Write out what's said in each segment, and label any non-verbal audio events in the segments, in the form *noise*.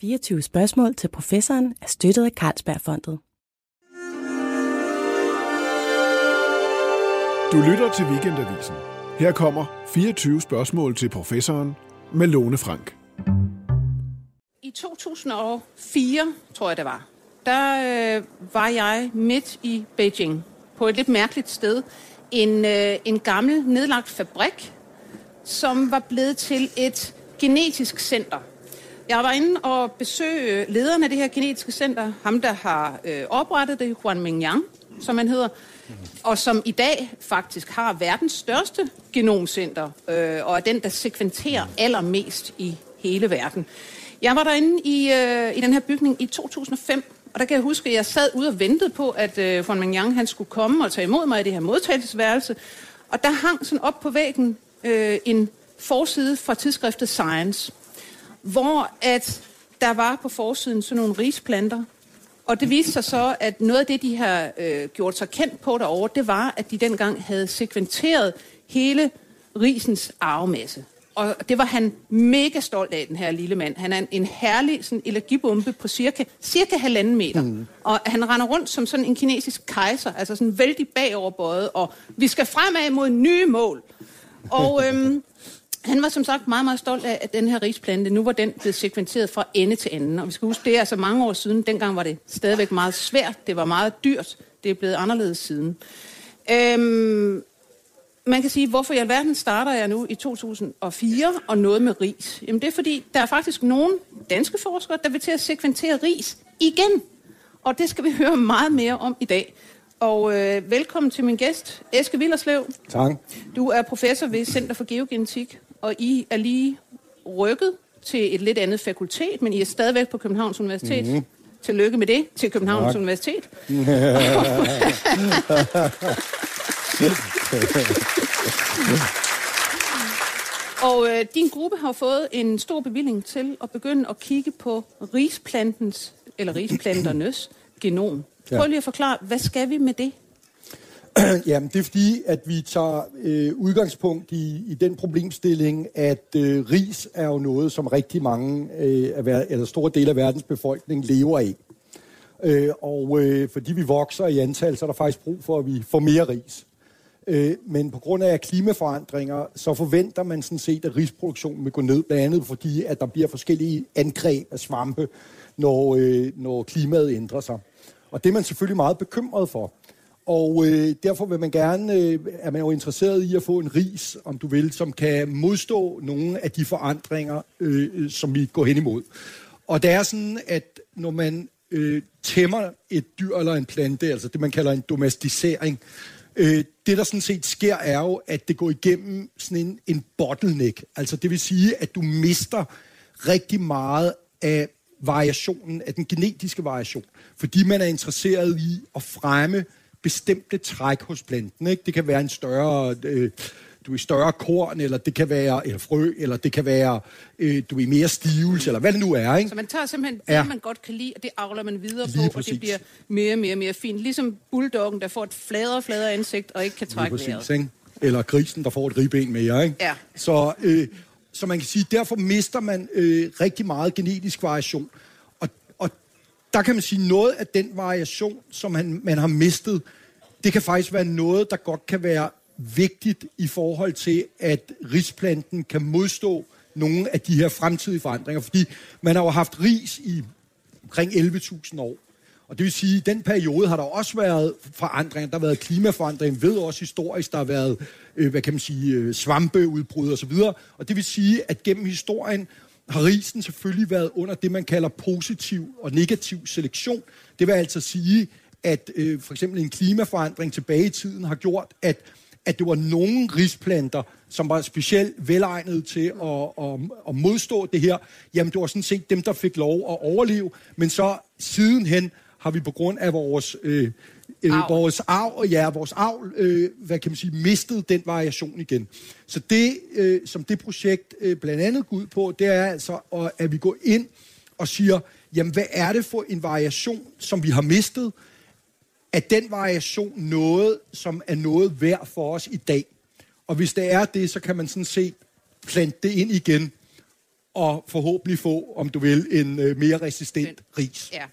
24 spørgsmål til professoren er støttet af Carlsbergfondet. Du lytter til Weekendavisen. Her kommer 24 spørgsmål til professoren med Lone Frank. I 2004, tror jeg det var, der øh, var jeg midt i Beijing på et lidt mærkeligt sted. En, øh, en gammel nedlagt fabrik, som var blevet til et genetisk center. Jeg var inde og besøge lederen af det her genetiske center, ham der har øh, oprettet det, Juan Mingyang, som han hedder, og som i dag faktisk har verdens største genomcenter, øh, og er den, der sekventerer allermest i hele verden. Jeg var derinde i, øh, i den her bygning i 2005, og der kan jeg huske, at jeg sad ude og ventede på, at øh, von Mingyang han skulle komme og tage imod mig i det her modtagelsesværelse. Og der hang sådan op på væggen øh, en forside fra tidsskriftet Science, hvor at der var på forsiden sådan nogle risplanter, og det viste sig så, at noget af det, de har øh, gjort sig kendt på derovre, det var, at de dengang havde sekventeret hele risens arvemasse. Og det var han mega stolt af, den her lille mand. Han er en, en herlig sådan, energibombe på cirka, cirka halvanden meter. Mm. Og han render rundt som sådan en kinesisk kejser, altså sådan vældig bagoverbøjet, og vi skal fremad mod nye mål. Og øhm, han var som sagt meget, meget stolt af, at den her risplante, nu var den blevet sekventeret fra ende til ende. Og vi skal huske, det er altså mange år siden. Dengang var det stadigvæk meget svært. Det var meget dyrt. Det er blevet anderledes siden. Øhm, man kan sige, hvorfor i alverden starter jeg nu i 2004 og noget med ris? Jamen det er fordi, der er faktisk nogle danske forskere, der vil til at sekventere ris igen. Og det skal vi *laughs* høre meget mere om i dag. Og øh, velkommen til min gæst, Eske Villerslev. Tak. Du er professor ved Center for Geogenetik, og I er lige rykket til et lidt andet fakultet, men I er stadigvæk på Københavns Universitet. Mm-hmm. Tillykke med det til Københavns tak. Universitet. *laughs* Og øh, din gruppe har fået en stor bevilling til at begynde at kigge på risplantens, eller risplanternes *clears throat* genom. Prøv lige at forklare, hvad skal vi med det? *clears throat* Jamen, det er fordi, at vi tager øh, udgangspunkt i, i den problemstilling, at øh, ris er jo noget, som rigtig mange, øh, af, eller store dele af verdens befolkning lever af. Øh, og øh, fordi vi vokser i antal, så er der faktisk brug for, at vi får mere ris. Øh, men på grund af klimaforandringer, så forventer man sådan set, at risproduktionen vil gå ned, blandt andet fordi, at der bliver forskellige angreb af svampe, når, øh, når klimaet ændrer sig. Og det er man selvfølgelig meget bekymret for. Og øh, derfor vil man gerne, øh, er man jo interesseret i at få en ris, om du vil, som kan modstå nogle af de forandringer, øh, som vi går hen imod. Og det er sådan, at når man øh, tæmmer et dyr eller en plante, altså det man kalder en domesticering, øh, det der sådan set sker er jo, at det går igennem sådan en, en bottleneck. Altså det vil sige, at du mister rigtig meget af variationen, af den genetiske variation, fordi man er interesseret i at fremme bestemte træk hos planten. Ikke? Det kan være en større... Øh, du er større korn, eller det kan være eller frø, eller det kan være, øh, du er mere stivelse, eller hvad det nu er. Ikke? Så man tager simpelthen det, ja. man godt kan lide, og det avler man videre Lige på, præcis. og det bliver mere og mere, mere fint. Ligesom bulldoggen, der får et fladere og fladere ansigt, og ikke kan trække Lige præcis, vejret. Ikke? Eller grisen, der får et ribben mere. Ikke? Ja. Så, øh, så man kan sige, derfor mister man øh, rigtig meget genetisk variation. Der kan man sige, noget af den variation, som man, man har mistet, det kan faktisk være noget, der godt kan være vigtigt i forhold til, at risplanten kan modstå nogle af de her fremtidige forandringer. Fordi man har jo haft ris i omkring 11.000 år. Og det vil sige, at i den periode har der også været forandringer. Der har været klimaforandring, ved også historisk, der har været, øh, hvad kan man sige, øh, svampeudbrud osv. Og det vil sige, at gennem historien har risen selvfølgelig været under det, man kalder positiv og negativ selektion. Det vil altså sige, at øh, for eksempel en klimaforandring tilbage i tiden har gjort, at, at det var nogle risplanter, som var specielt velegnet til at, at, at modstå det her. Jamen, det var sådan set dem, der fik lov at overleve. Men så sidenhen har vi på grund af vores... Øh, øh, vores arv, ja, vores arv, øh, hvad kan man sige, mistet den variation igen. Så det, øh, som det projekt øh, blandt andet går ud på, det er altså, at vi går ind og siger, jamen, hvad er det for en variation, som vi har mistet? Er den variation noget, som er noget værd for os i dag? Og hvis det er det, så kan man sådan set plante det ind igen. og forhåbentlig få, om du vil, en øh, mere resistent ris. Ja.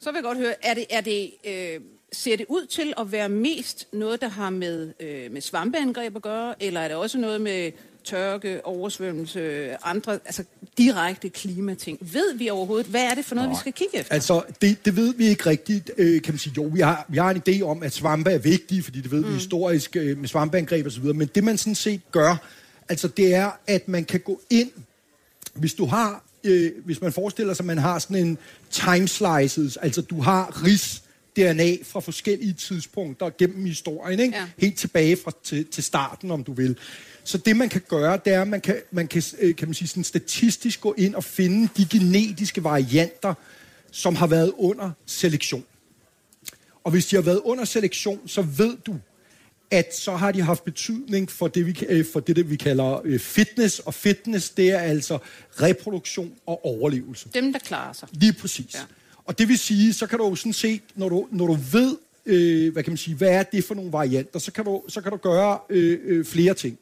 Så vil jeg godt høre, er det, er det, øh, ser det ud til at være mest noget, der har med, øh, med svampeangreb at gøre, eller er det også noget med tørke, oversvømmelse, andre, altså direkte klimating. Ved vi overhovedet, hvad er det for noget, Nå, vi skal kigge efter? Altså, det, det ved vi ikke rigtigt, øh, kan man sige. Jo, vi har, vi har en idé om, at svampe er vigtige, fordi det ved mm. vi historisk øh, med svampeangreb og så videre, men det man sådan set gør, altså det er, at man kan gå ind, hvis du har, øh, hvis man forestiller sig, at man har sådan en time slices, altså du har ris, DNA fra forskellige tidspunkter gennem historien, ikke? Ja. helt tilbage fra, til, til starten, om du vil. Så det, man kan gøre, det er, at man kan, man kan, øh, kan man sige, sådan statistisk gå ind og finde de genetiske varianter, som har været under selektion. Og hvis de har været under selektion, så ved du, at så har de haft betydning for det, vi, øh, for det, det, vi kalder øh, fitness. Og fitness, det er altså reproduktion og overlevelse. Dem, der klarer sig. Lige præcis. Ja. Og det vil sige, så kan du jo sådan se, når du, når du ved, øh, hvad kan man sige, hvad er det for nogle varianter, så kan du, så kan du gøre øh, øh, flere ting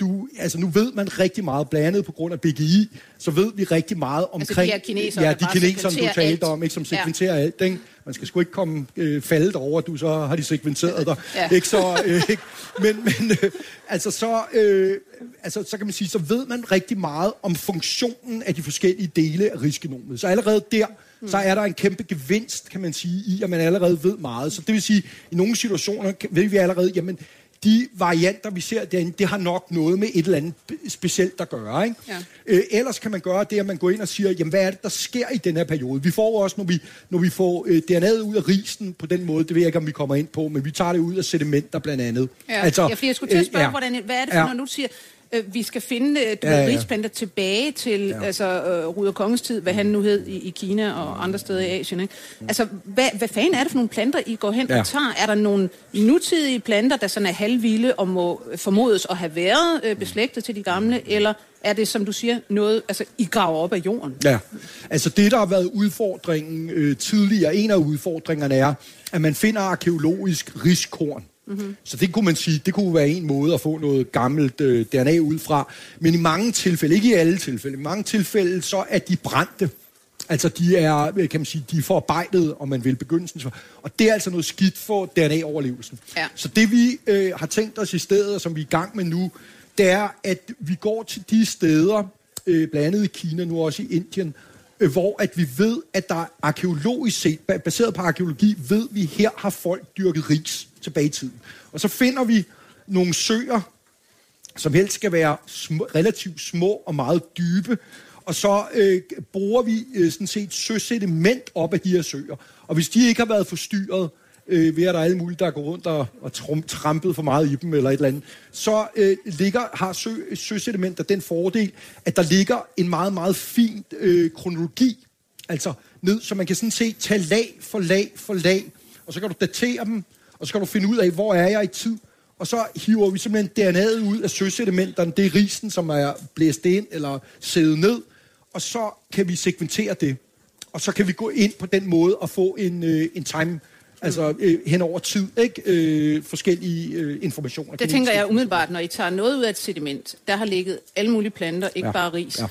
du, altså nu ved man rigtig meget, blandet på grund af BGI, så ved vi rigtig meget omkring... Altså de her kinesere, ja, de kinesere, du talte alt. om, ikke, som sekventerer ja. alt. Ikke? Man skal sgu ikke komme øh, faldet over, du så har de sekventeret dig. ja. Ikke så, øh, ikke? Men, men øh, altså, så, øh, altså, så kan man sige, så ved man rigtig meget om funktionen af de forskellige dele af rigsgenomet. Så allerede der, mm. så er der en kæmpe gevinst, kan man sige, i at man allerede ved meget. Så det vil sige, i nogle situationer ved vi allerede, jamen, de varianter, vi ser derinde, det har nok noget med et eller andet specielt at gøre. Ikke? Ja. Øh, ellers kan man gøre det, at man går ind og siger, jamen hvad er det, der sker i den her periode? Vi får også, når vi, når vi får øh, DNA'et ud af risen på den måde, det ved jeg ikke, om vi kommer ind på, men vi tager det ud af sedimenter blandt andet. Ja, altså, ja fordi jeg skulle til at spørge, øh, ja. hvordan, hvad er det for, ja. når du siger, øh, vi skal finde øh, ja, ja. rigsplanter tilbage til ja. altså, øh, Ruder Kongens tid, hvad han nu hed i, i Kina og andre steder i Asien. Ikke? Altså, hvad, hvad fanden er det for nogle planter, I går hen ja. og tager? Er der nogle nutidige planter, der sådan er halvvilde og må formodes at have været øh, beslægtet til de gamle, eller er det, som du siger, noget, altså, I graver op af jorden? Ja, altså det, der har været udfordringen øh, tidligere, en af udfordringerne er, at man finder arkeologisk riskorn. Mm-hmm. Så det kunne man sige, det kunne være en måde at få noget gammelt øh, DNA ud fra. Men i mange tilfælde, ikke i alle tilfælde, i mange tilfælde, så er de brændte. Altså, de er, øh, kan man sige, de er forarbejdet, om man vil, begyndelsen. Og det er altså noget skidt for DNA-overlevelsen. Ja. Så det, vi øh, har tænkt os i stedet, og som vi er i gang med nu, det er, at vi går til de steder, øh, blandt andet i Kina, nu også i Indien, Øh, hvor at vi ved, at der arkeologisk set, baseret på arkeologi, ved vi, her har folk dyrket ris tilbage i tiden. Og så finder vi nogle søer, som helst skal være sm- relativt små og meget dybe, og så øh, bruger vi øh, sådan set søsediment op af de her søer. Og hvis de ikke har været forstyrret, øh, ved at der er alle mulige, der går rundt og, og trum, trampet for meget i dem eller et eller andet, så øh, ligger, har sø, søsedimenter den fordel, at der ligger en meget, meget fin øh, kronologi, altså ned, så man kan sådan se, tage lag for lag for lag, og så kan du datere dem, og så kan du finde ud af, hvor er jeg i tid, og så hiver vi simpelthen DNA'et ud af søsedimenterne, det er risen, som er blæst ind eller sædet ned, og så kan vi segmentere det. Og så kan vi gå ind på den måde og få en, øh, en time Altså øh, hen over tid, ikke? Øh, forskellige øh, informationer. Det tænker jeg umiddelbart, når I tager noget ud af et sediment, der har ligget alle mulige planter, ikke ja. bare ris. Ja.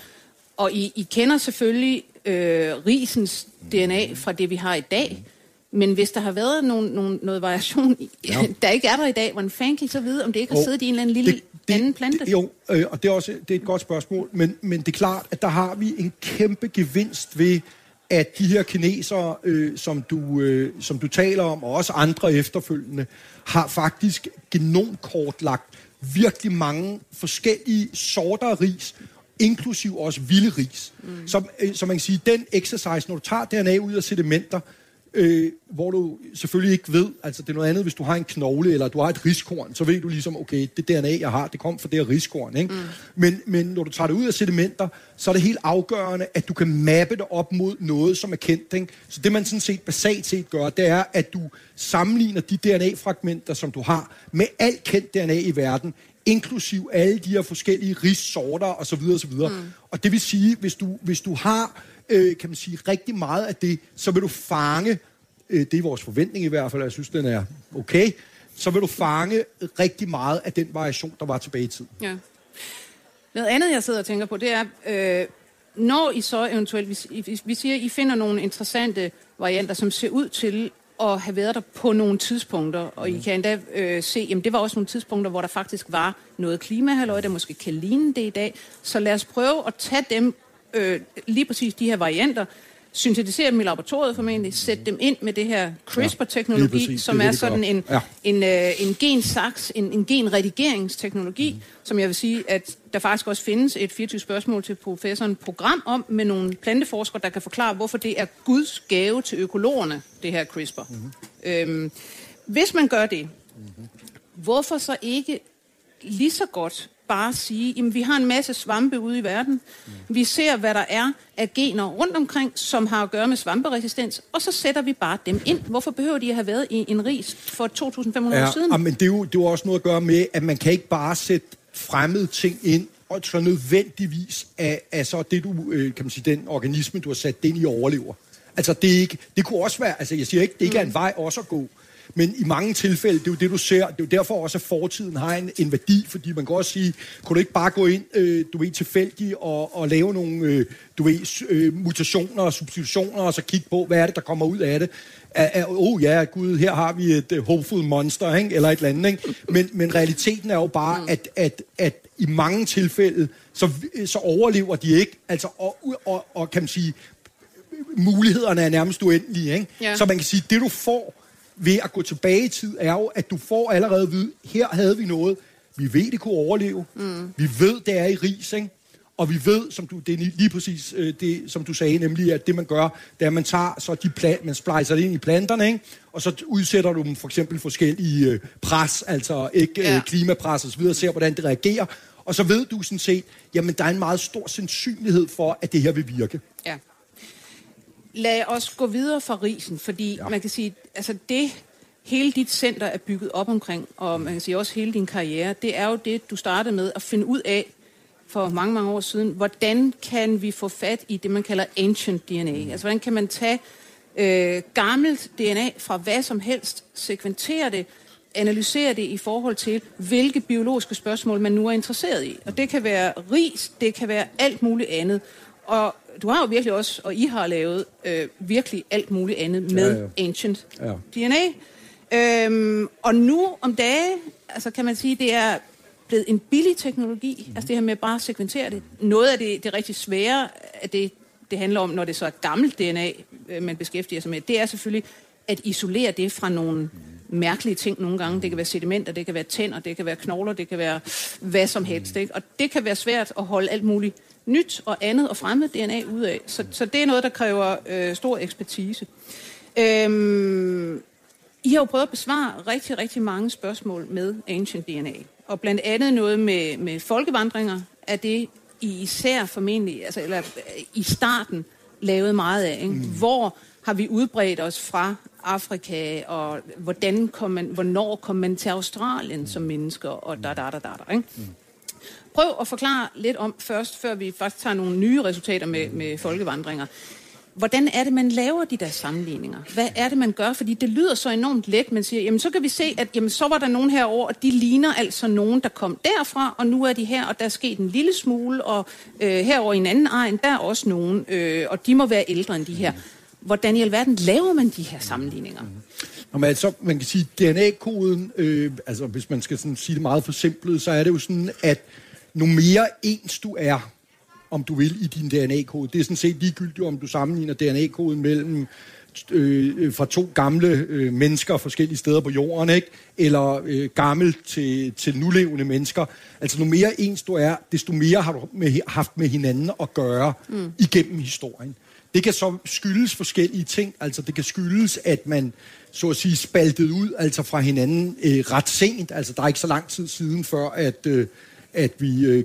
Og I, I kender selvfølgelig øh, risens DNA fra det, vi har i dag. Men hvis der har været nogen, nogen, noget variation, ja. *laughs* der ikke er der i dag, hvordan fanden kan I så vide, om det ikke har siddet i en eller anden lille det, det, anden plante? Det, jo, øh, og det er også det er et godt spørgsmål, men, men det er klart, at der har vi en kæmpe gevinst ved, at de her kinesere, øh, som, du, øh, som du taler om, og også andre efterfølgende, har faktisk genomkortlagt virkelig mange forskellige sorter af ris, inklusiv også vilde ris. Mm. Så, øh, så man kan sige, den exercise, når du tager DNA ud af sedimenter, øh, hvor du selvfølgelig ikke ved, altså det er noget andet, hvis du har en knogle, eller du har et riskorn, så ved du ligesom, okay, det DNA, jeg har, det kom fra det her riskorn, ikke? Mm. Men, men når du tager det ud af sedimenter, så er det helt afgørende, at du kan mappe det op mod noget, som er kendt, ikke? Så det man sådan set basalt set gør, det er, at du sammenligner de DNA-fragmenter, som du har, med alt kendt DNA i verden, inklusiv alle de her forskellige rissorter osv. osv. Mm. Og det vil sige, hvis du, hvis du har øh, kan man sige, rigtig meget af det, så vil du fange, øh, det er vores forventning i hvert fald, jeg synes, den er okay, så vil du fange rigtig meget af den variation, der var tilbage i tiden. Ja. Noget andet, jeg sidder og tænker på, det er, øh, når I så eventuelt, hvis, hvis vi siger, I finder nogle interessante varianter, som ser ud til at have været der på nogle tidspunkter, og I mm. kan endda øh, se, jamen det var også nogle tidspunkter, hvor der faktisk var noget klimahalløj, der måske kan ligne det i dag. Så lad os prøve at tage dem, øh, lige præcis de her varianter, syntetisere dem i laboratoriet formentlig, sætte dem ind med det her CRISPR-teknologi, ja, som det, er sådan en, ja. en, øh, en gensaks, en, en genredigeringsteknologi, mm. som jeg vil sige, at der faktisk også findes et 24 spørgsmål til professoren program om, med nogle planteforskere, der kan forklare, hvorfor det er Guds gave til økologerne, det her CRISPR. Mm. Øhm, hvis man gør det, mm. hvorfor så ikke lige så godt bare sige, at vi har en masse svampe ude i verden. Vi ser, hvad der er af gener rundt omkring, som har at gøre med svamperesistens, og så sætter vi bare dem ind. Hvorfor behøver de at have været i en ris for 2.500 ja, år siden? men det er, jo, det er jo også noget at gøre med, at man kan ikke bare sætte fremmede ting ind, og så nødvendigvis af, af så det, du, øh, kan man sige, den organisme, du har sat ind i, overlever. Altså, det, er ikke, det kunne også være, altså jeg siger ikke, det ikke er en mm. vej også at gå, men i mange tilfælde, det er jo det, du ser, det er jo derfor også, at fortiden har en, en værdi, fordi man kan også sige, kunne du ikke bare gå ind, øh, du ved, tilfældigt og, og lave nogle, øh, du ved, øh, mutationer og substitutioner, og så kigge på, hvad er det, der kommer ud af det. Åh oh ja, gud, her har vi et uh, hopeful monster, ikke? eller et eller andet. Ikke? Men, men realiteten er jo bare, mm. at, at, at i mange tilfælde, så, så overlever de ikke. Altså, og, og, og kan man sige, mulighederne er nærmest uendelige. Ikke? Ja. Så man kan sige, det du får, ved at gå tilbage i tid, er jo, at du får allerede at vide, her havde vi noget, vi ved, det kunne overleve. Mm. Vi ved, det er i ris, ikke? Og vi ved, som du, det er lige præcis øh, det, som du sagde, nemlig at det man gør, det er, at man tager så de plant, man splicer det ind i planterne, ikke? og så udsætter du dem for eksempel forskellige øh, pres, altså ikke øh, ja. klimapres og så videre, og ser, hvordan det reagerer. Og så ved du sådan set, jamen der er en meget stor sandsynlighed for, at det her vil virke. Ja lad os gå videre fra risen, fordi ja. man kan sige, altså det, hele dit center er bygget op omkring, og man kan sige også hele din karriere, det er jo det, du startede med at finde ud af for mange, mange år siden. Hvordan kan vi få fat i det, man kalder ancient DNA? Mm. Altså, hvordan kan man tage øh, gammelt DNA fra hvad som helst, sekventere det, analysere det i forhold til, hvilke biologiske spørgsmål man nu er interesseret i. Og det kan være ris, det kan være alt muligt andet. Og du har jo virkelig også, og I har lavet øh, virkelig alt muligt andet med ja, ja. Ancient ja. DNA. Øhm, og nu om dage, altså kan man sige, det er blevet en billig teknologi, mm. altså det her med bare at sekventere det. Noget af det, det rigtig svære, at det, det handler om, når det så er gammelt DNA, øh, man beskæftiger sig med, det er selvfølgelig at isolere det fra nogle mm. mærkelige ting nogle gange. Det kan være sedimenter, det kan være tænder, det kan være knogler, det kan være hvad som helst. Ikke? Og det kan være svært at holde alt muligt nyt og andet og fremmed DNA ud af. Så, så det er noget, der kræver øh, stor ekspertise. Øhm, I har jo prøvet at besvare rigtig, rigtig mange spørgsmål med Ancient DNA. Og blandt andet noget med, med folkevandringer, er det I især formentlig, altså, eller i starten, lavet meget af. Ikke? Mm. Hvor har vi udbredt os fra Afrika, og hvordan kom man, hvornår kom man til Australien som mennesker, og da, da, da, da, da ikke? Mm prøv at forklare lidt om først, før vi faktisk tager nogle nye resultater med, med folkevandringer. Hvordan er det, man laver de der sammenligninger? Hvad er det, man gør? Fordi det lyder så enormt let. Man siger, jamen så kan vi se, at jamen, så var der nogen herover, og de ligner altså nogen, der kom derfra, og nu er de her, og der er sket en lille smule, og øh, herover i en anden egen, der er også nogen, øh, og de må være ældre end de her. Hvordan i alverden laver man de her sammenligninger? Nå, men altså, man kan sige, DNA-koden, øh, altså hvis man skal sådan sige det meget forsimplet, så er det jo sådan, at nu mere ens du er, om du vil, i din DNA-kode. Det er sådan set ligegyldigt, om du sammenligner DNA-koden mellem øh, fra to gamle øh, mennesker forskellige steder på jorden, ikke? eller øh, gammel til, til nulevende mennesker. Altså, nu mere ens du er, desto mere har du med, haft med hinanden at gøre mm. igennem historien. Det kan så skyldes forskellige ting. Altså, det kan skyldes, at man så at sige spaltet ud altså fra hinanden øh, ret sent. Altså, der er ikke så lang tid siden før, at... Øh, at vi øh,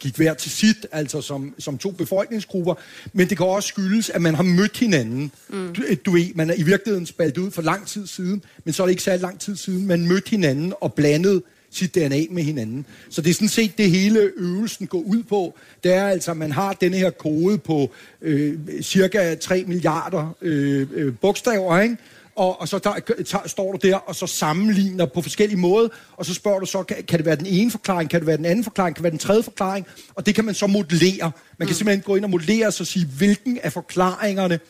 gik hver til sit, altså som, som to befolkningsgrupper. Men det kan også skyldes, at man har mødt hinanden. Mm. Du, du ved, man er i virkeligheden spaltet ud for lang tid siden, men så er det ikke særlig lang tid siden, man mødte hinanden og blandede sit DNA med hinanden. Så det er sådan set det hele øvelsen går ud på. Det er altså, at man har denne her kode på øh, cirka 3 milliarder øh, øh, bogstaver, ikke? Og, og så der, tager, står du der, og så sammenligner på forskellige måder, og så spørger du så, kan, kan det være den ene forklaring, kan det være den anden forklaring, kan det være den tredje forklaring, og det kan man så modellere. Man kan mm. simpelthen gå ind og modellere og så sige, hvilken af forklaringerne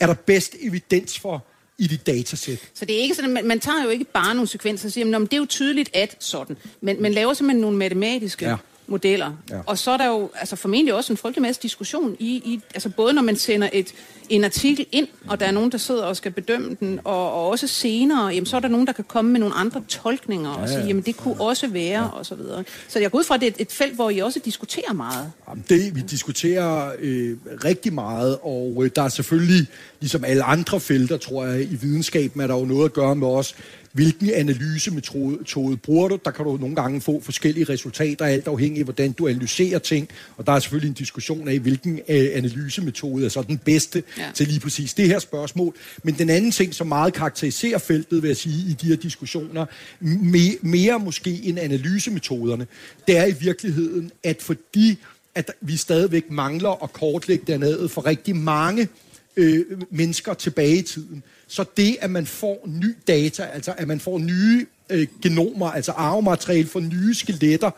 er der bedst evidens for, i dit datasæt. Så det er ikke sådan, man, man tager jo ikke bare nogle sekvenser og siger, men det er jo tydeligt at sådan. Men man laver simpelthen nogle matematiske ja modeller. Ja. Og så er der jo altså formentlig også en frygtelig masse diskussion i, i altså både når man sender et, en artikel ind, og der er nogen, der sidder og skal bedømme den, og, og også senere, jamen, så er der nogen, der kan komme med nogle andre tolkninger ja, ja. og sige, jamen det kunne også være, ja. og så videre. Så jeg går ud fra, at det er et, et felt, hvor I også diskuterer meget. Jamen, det, vi diskuterer øh, rigtig meget, og øh, der er selvfølgelig, ligesom alle andre felter, tror jeg, i videnskaben er der jo noget at gøre med os, hvilken analysemetode bruger du. Der kan du nogle gange få forskellige resultater, alt afhængig af, hvordan du analyserer ting. Og der er selvfølgelig en diskussion af, hvilken øh, analysemetode er så den bedste ja. til lige præcis det her spørgsmål. Men den anden ting, som meget karakteriserer feltet, vil jeg sige, i de her diskussioner, me, mere måske end analysemetoderne, det er i virkeligheden, at fordi at vi stadigvæk mangler at kortlægge dernede for rigtig mange øh, mennesker tilbage i tiden, så det, at man får ny data, altså at man får nye øh, genomer, altså arvemateriale for nye skeletter,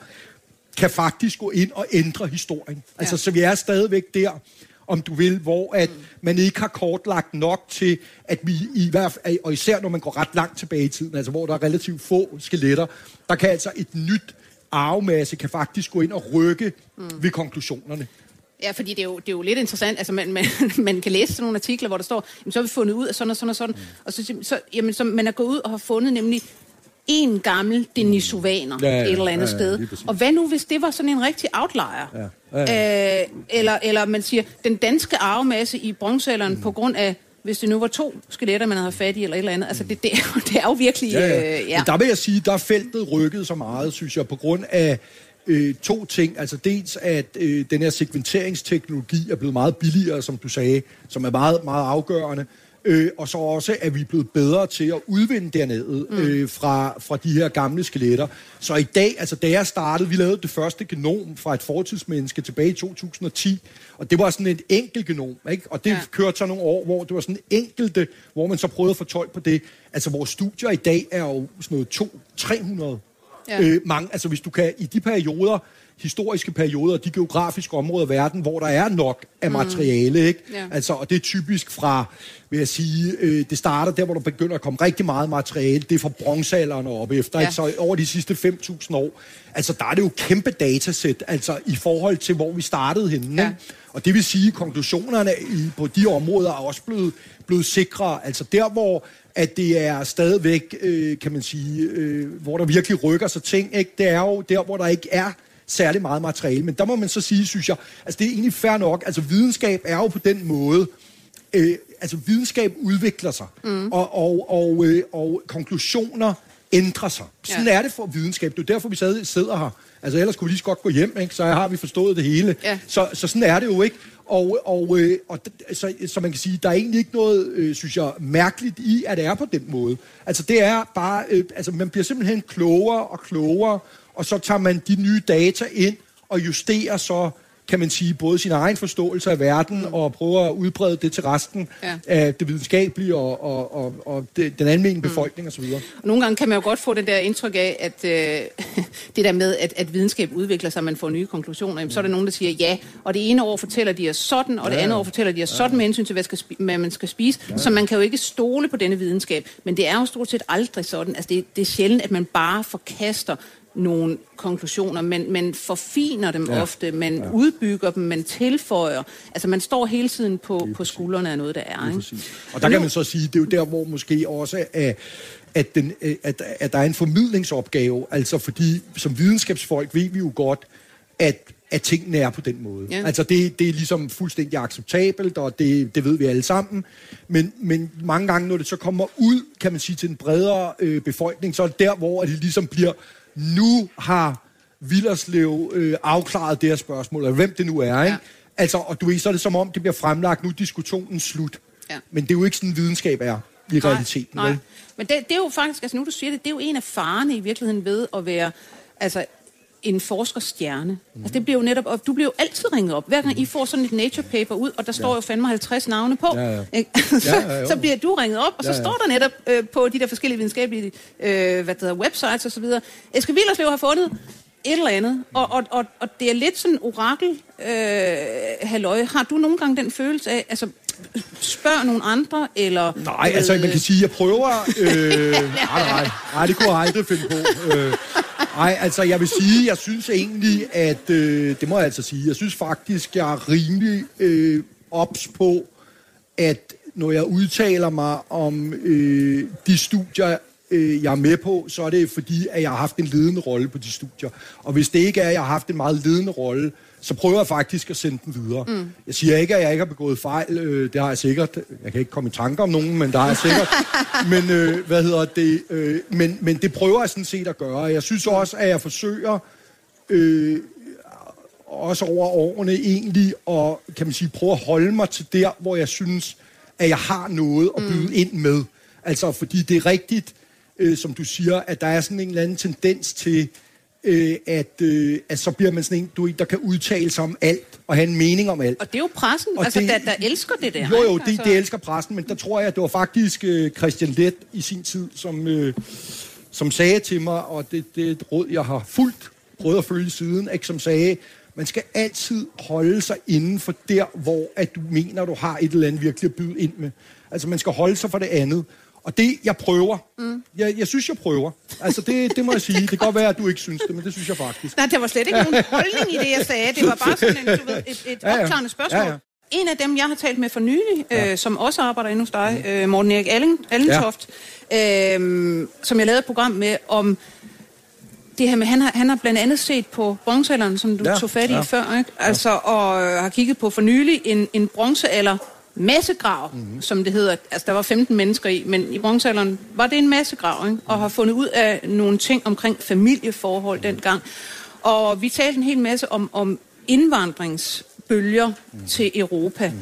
kan faktisk gå ind og ændre historien. Ja. Altså, så vi er stadigvæk der, om du vil, hvor at mm. man ikke har kortlagt nok til, at vi i hvert fald, og især når man går ret langt tilbage i tiden, altså hvor der er relativt få skeletter, der kan altså et nyt arvemasse kan faktisk gå ind og rykke mm. ved konklusionerne. Ja, fordi det er jo, det er jo lidt interessant. Altså, man, man, *laughs* man kan læse sådan nogle artikler, hvor der står, jamen, så har vi fundet ud af sådan og sådan og sådan. Mm. Og så, så, jamen, så man er gået ud og har fundet nemlig en gammel denisovaner ja, ja, et eller andet ja, ja, sted. Og hvad nu, hvis det var sådan en rigtig outlier? Ja, ja, ja. Øh, eller, eller man siger, den danske arvemasse i bronzealderen mm. på grund af hvis det nu var to skeletter, man havde fat i, eller et eller andet. Altså, det, det, er, *laughs* det er jo virkelig... Ja, ja. Øh, ja. Men der vil jeg sige, der er feltet rykket så meget, synes jeg, på grund af øh, to ting. Altså dels, at øh, den her sekventeringsteknologi er blevet meget billigere, som du sagde, som er meget, meget afgørende. Øh, og så også, at vi er blevet bedre til at udvinde dernede mm. øh, fra, fra de her gamle skeletter. Så i dag, altså da jeg startede, vi lavede det første genom fra et fortidsmenneske tilbage i 2010, og det var sådan et enkelt genom, ikke? Og det ja. kørte så nogle år, hvor det var sådan enkelte, hvor man så prøvede at få tolk på det. Altså vores studier i dag er jo sådan noget 200-300 Ja. Øh, mange, altså hvis du kan i de perioder, historiske perioder, de geografiske områder i verden, hvor der er nok af mm. materiale, mm. ikke? Ja. Altså, og det er typisk fra, vil jeg sige, øh, det starter der, hvor der begynder at komme rigtig meget materiale, det er fra bronzealderen og op efter, ja. ikke? Så over de sidste 5.000 år, altså der er det jo kæmpe datasæt, altså i forhold til, hvor vi startede henne, ja. Og det vil sige, at konklusionerne i, på de områder er også blevet, blevet sikre. Altså der, hvor at det er stadigvæk, øh, kan man sige, øh, hvor der virkelig rykker sig ting, ikke? det er jo der, hvor der ikke er særlig meget materiale. Men der må man så sige, synes jeg, altså det er egentlig fair nok, altså videnskab er jo på den måde, øh, altså videnskab udvikler sig, mm. og, og, og, øh, og konklusioner ændrer sig. Sådan ja. er det for videnskab. Det er derfor, vi sidder her. Altså ellers kunne vi lige så godt gå hjem, ikke? så har vi forstået det hele. Ja. Så, så sådan er det jo ikke. Og, og, øh, og så, så man kan sige, der er egentlig ikke noget, øh, synes jeg, mærkeligt i, at det er på den måde. Altså det er bare, øh, altså man bliver simpelthen klogere og klogere, og så tager man de nye data ind og justerer så kan man sige, både sin egen forståelse af verden mm. og prøve at udbrede det til resten ja. af det videnskabelige og, og, og, og det, den almindelige mm. befolkning osv. Og nogle gange kan man jo godt få det der indtryk af, at øh, *laughs* det der med, at, at videnskab udvikler sig, man får nye konklusioner, jamen, mm. så er der nogen, der siger ja, og det ene år fortæller de os sådan, og det ja. andet år fortæller de os ja. sådan med hensyn til, hvad, skal hvad man skal spise. Ja. Så man kan jo ikke stole på denne videnskab, men det er jo stort set aldrig sådan. Altså det, det er sjældent, at man bare forkaster nogle konklusioner, men man forfiner dem ja. ofte, man ja. udbygger dem, man tilføjer. Altså man står hele tiden på, på skuldrene af noget, der er. Ikke? Og der kan man så sige, det er jo der, hvor måske også er, at, den, at, at der er en formidlingsopgave, altså fordi som videnskabsfolk ved vi jo godt, at at tingene er på den måde. Ja. Altså det, det er ligesom fuldstændig acceptabelt, og det, det ved vi alle sammen. Men, men mange gange, når det så kommer ud, kan man sige, til den bredere øh, befolkning, så er det der, hvor det ligesom bliver nu har Villerslev øh, afklaret det her spørgsmål, eller hvem det nu er, ikke? Ja. Altså, og du ved, så er det som om, det bliver fremlagt, nu er diskussionen slut. Ja. Men det er jo ikke sådan, videnskab er i nej, realiteten. Nej. Men det, det er jo faktisk, altså nu du siger det, det er jo en af farene i virkeligheden ved at være altså, en forskerstjerne. Mm. Altså, det bliver jo netop, og du bliver jo altid ringet op. Hver gang I får sådan et nature paper ud, og der står ja. jo fandme 50 navne på, Ja, ja. *laughs* så, Ja, ja, så bliver du ringet op, og så Ja, ja. står der netop øh, på de der forskellige videnskabelige øh, hvad det hedder, websites osv. Eske Willerslev har fundet et eller andet, og, og, og, og det er lidt sådan orakel øh, halløj. Har du nogle gange den følelse af, altså, spørg nogle andre, eller... Nej, altså man kan sige, jeg prøver... Øh, *laughs* nej, nej, nej, det kunne jeg aldrig finde på. Øh, nej, altså jeg vil sige, jeg synes egentlig, at... Øh, det må jeg altså sige. Jeg synes faktisk, jeg er rimelig øh, ops på, at når jeg udtaler mig om øh, de studier, øh, jeg er med på, så er det fordi, at jeg har haft en ledende rolle på de studier. Og hvis det ikke er, at jeg har haft en meget ledende rolle, så prøver jeg faktisk at sende den videre. Mm. Jeg siger ikke, at jeg ikke har begået fejl. Øh, det har jeg sikkert. Jeg kan ikke komme i tanker om nogen, men der har jeg sikkert. *laughs* men øh, hvad hedder det? Øh, men, men det prøver jeg sådan set at gøre. Jeg synes også, at jeg forsøger øh, også over årene egentlig og kan man sige, prøve at holde mig til der, hvor jeg synes, at jeg har noget at byde mm. ind med. Altså, fordi det er rigtigt, øh, som du siger, at der er sådan en eller anden tendens til, øh, at, øh, at så bliver man sådan en, du, der kan udtale sig om alt og have en mening om alt. Og det er jo pressen, Og altså, det- der, der elsker det der. Jo, jo, det, altså, det elsker pressen, men der tror jeg, at det var faktisk øh, Christian Let i sin tid, som, øh, som sagde til mig, og det, det er et råd, jeg har fulgt, prøvet at følge siden, ikke, som sagde, man skal altid holde sig inden for der, hvor at du mener, du har et eller andet virkelig at byde ind med. Altså, man skal holde sig for det andet. Og det, jeg prøver. Mm. Jeg, jeg synes, jeg prøver. Altså, det, det må jeg sige. Det kan godt være, at du ikke synes det, men det synes jeg faktisk. Nej, der var slet ikke nogen holdning i det, jeg sagde. Det var bare sådan en, du ved, et, et Ja, ja. opklarende spørgsmål. Ja, ja. En af dem, jeg har talt med for nylig, øh, som også arbejder inde hos dig, øh, Morten Erik Allen, Allentoft, øh, som jeg lavede et program med om det her med, han har, han har blandt andet set på bronzealderen, som du Ja, ja, tog fat i ja. ja. før, ikke? Altså, og øh, har kigget på for nylig en, en bronzealder massegrav, Mhm. mm-hmm. som det hedder. Altså, der var 15 mennesker i, men i bronzealderen var det en massegrav, ikke? og har fundet ud af nogle ting omkring familieforhold dengang. Og vi talte en hel masse om, om indvandringsbølger mm. til Europa. Mm.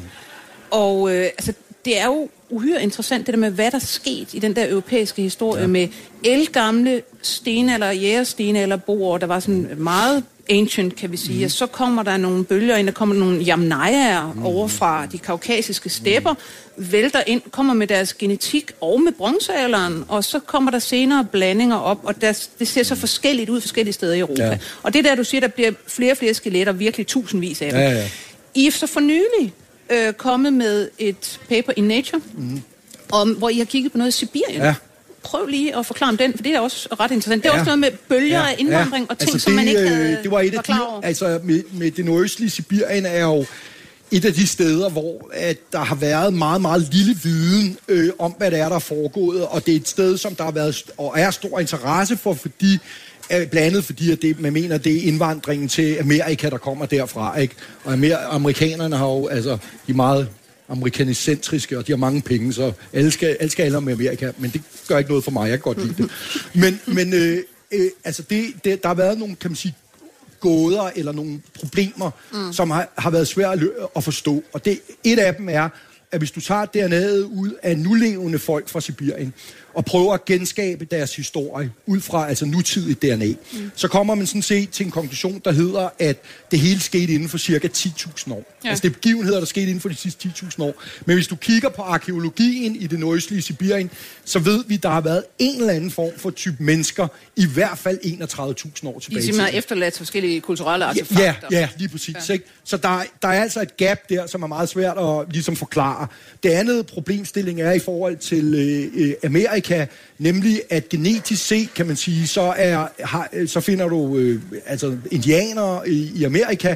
Og øh, altså, det er jo uhyre interessant, det der med, hvad der er sket i den der europæiske historie ja. med elgamle stenalder, jægerstenalder boer, der var sådan meget ancient, kan vi sige. Mm. Og så kommer der nogle bølger ind, der kommer nogle jamnajer mm. over fra de kaukasiske stepper, vælter ind, kommer med deres genetik og med bronzealderen, og så kommer der senere blandinger op, og der, det ser så forskelligt ud forskellige steder i Europa. Ja. Og det er der, du siger, der bliver flere og flere skeletter, virkelig tusindvis af dem. Ja, ja. I er så for nylig øh, kommet med et paper i Nature, mm. om, hvor I har kigget på noget i Sibirien. Ja. Prøv lige at forklare om den, for det er også ret interessant. Det er Ja. også noget med bølger ja. af indvandring og ting, altså, som man ikke øh, havde Det var et af de, altså med, med det nordøstlige Sibirien er jo et af de steder, hvor at der har været meget, meget lille viden øh, om, hvad det er, der er foregået, og det er et sted, som der har været og er stor interesse for, fordi øh, blandt andet fordi, at det, man mener, det er indvandringen til Amerika, der kommer derfra, ikke? Og amer- amerikanerne har jo, altså, de er meget amerikanicentriske, og de har mange penge, så alle skal, alle skal med Amerika, men det gør ikke noget for mig, jeg kan godt lide det. Men, men øh, øh, altså det, det, der har været nogle, kan man sige, gåder eller nogle problemer, mm. som har, har været svære at, lø- at forstå. Og det, et af dem er, at hvis du tager DNA'et ud af nulevende folk fra Sibirien, og prøver at genskabe deres historie ud fra altså nutidig DNA, mm. så kommer man sådan set til en konklusion, der hedder, at det hele skete inden for cirka 10.000 år. Ja. Ja. Altså det er begivenheder, der skete inden for de sidste 10.000 år. Men hvis du kigger på arkeologien i det nordøstlige Sibirien, så ved vi, der har været en eller anden form for type mennesker, i hvert fald 31.000 år De tilbage. i simpelthen tiden. efterladt forskellige kulturelle Ja, artefakter. ja, ja, lige præcis. Ja. Ikke? Så der, er- der er altså et gap der, som er meget svært at ligesom forklare. Det andet problemstilling er i forhold til øh, øh, Amerika, nemlig at genetisk set, kan man sige, så, er, har, så finder du øh, altså indianere i, i Amerika,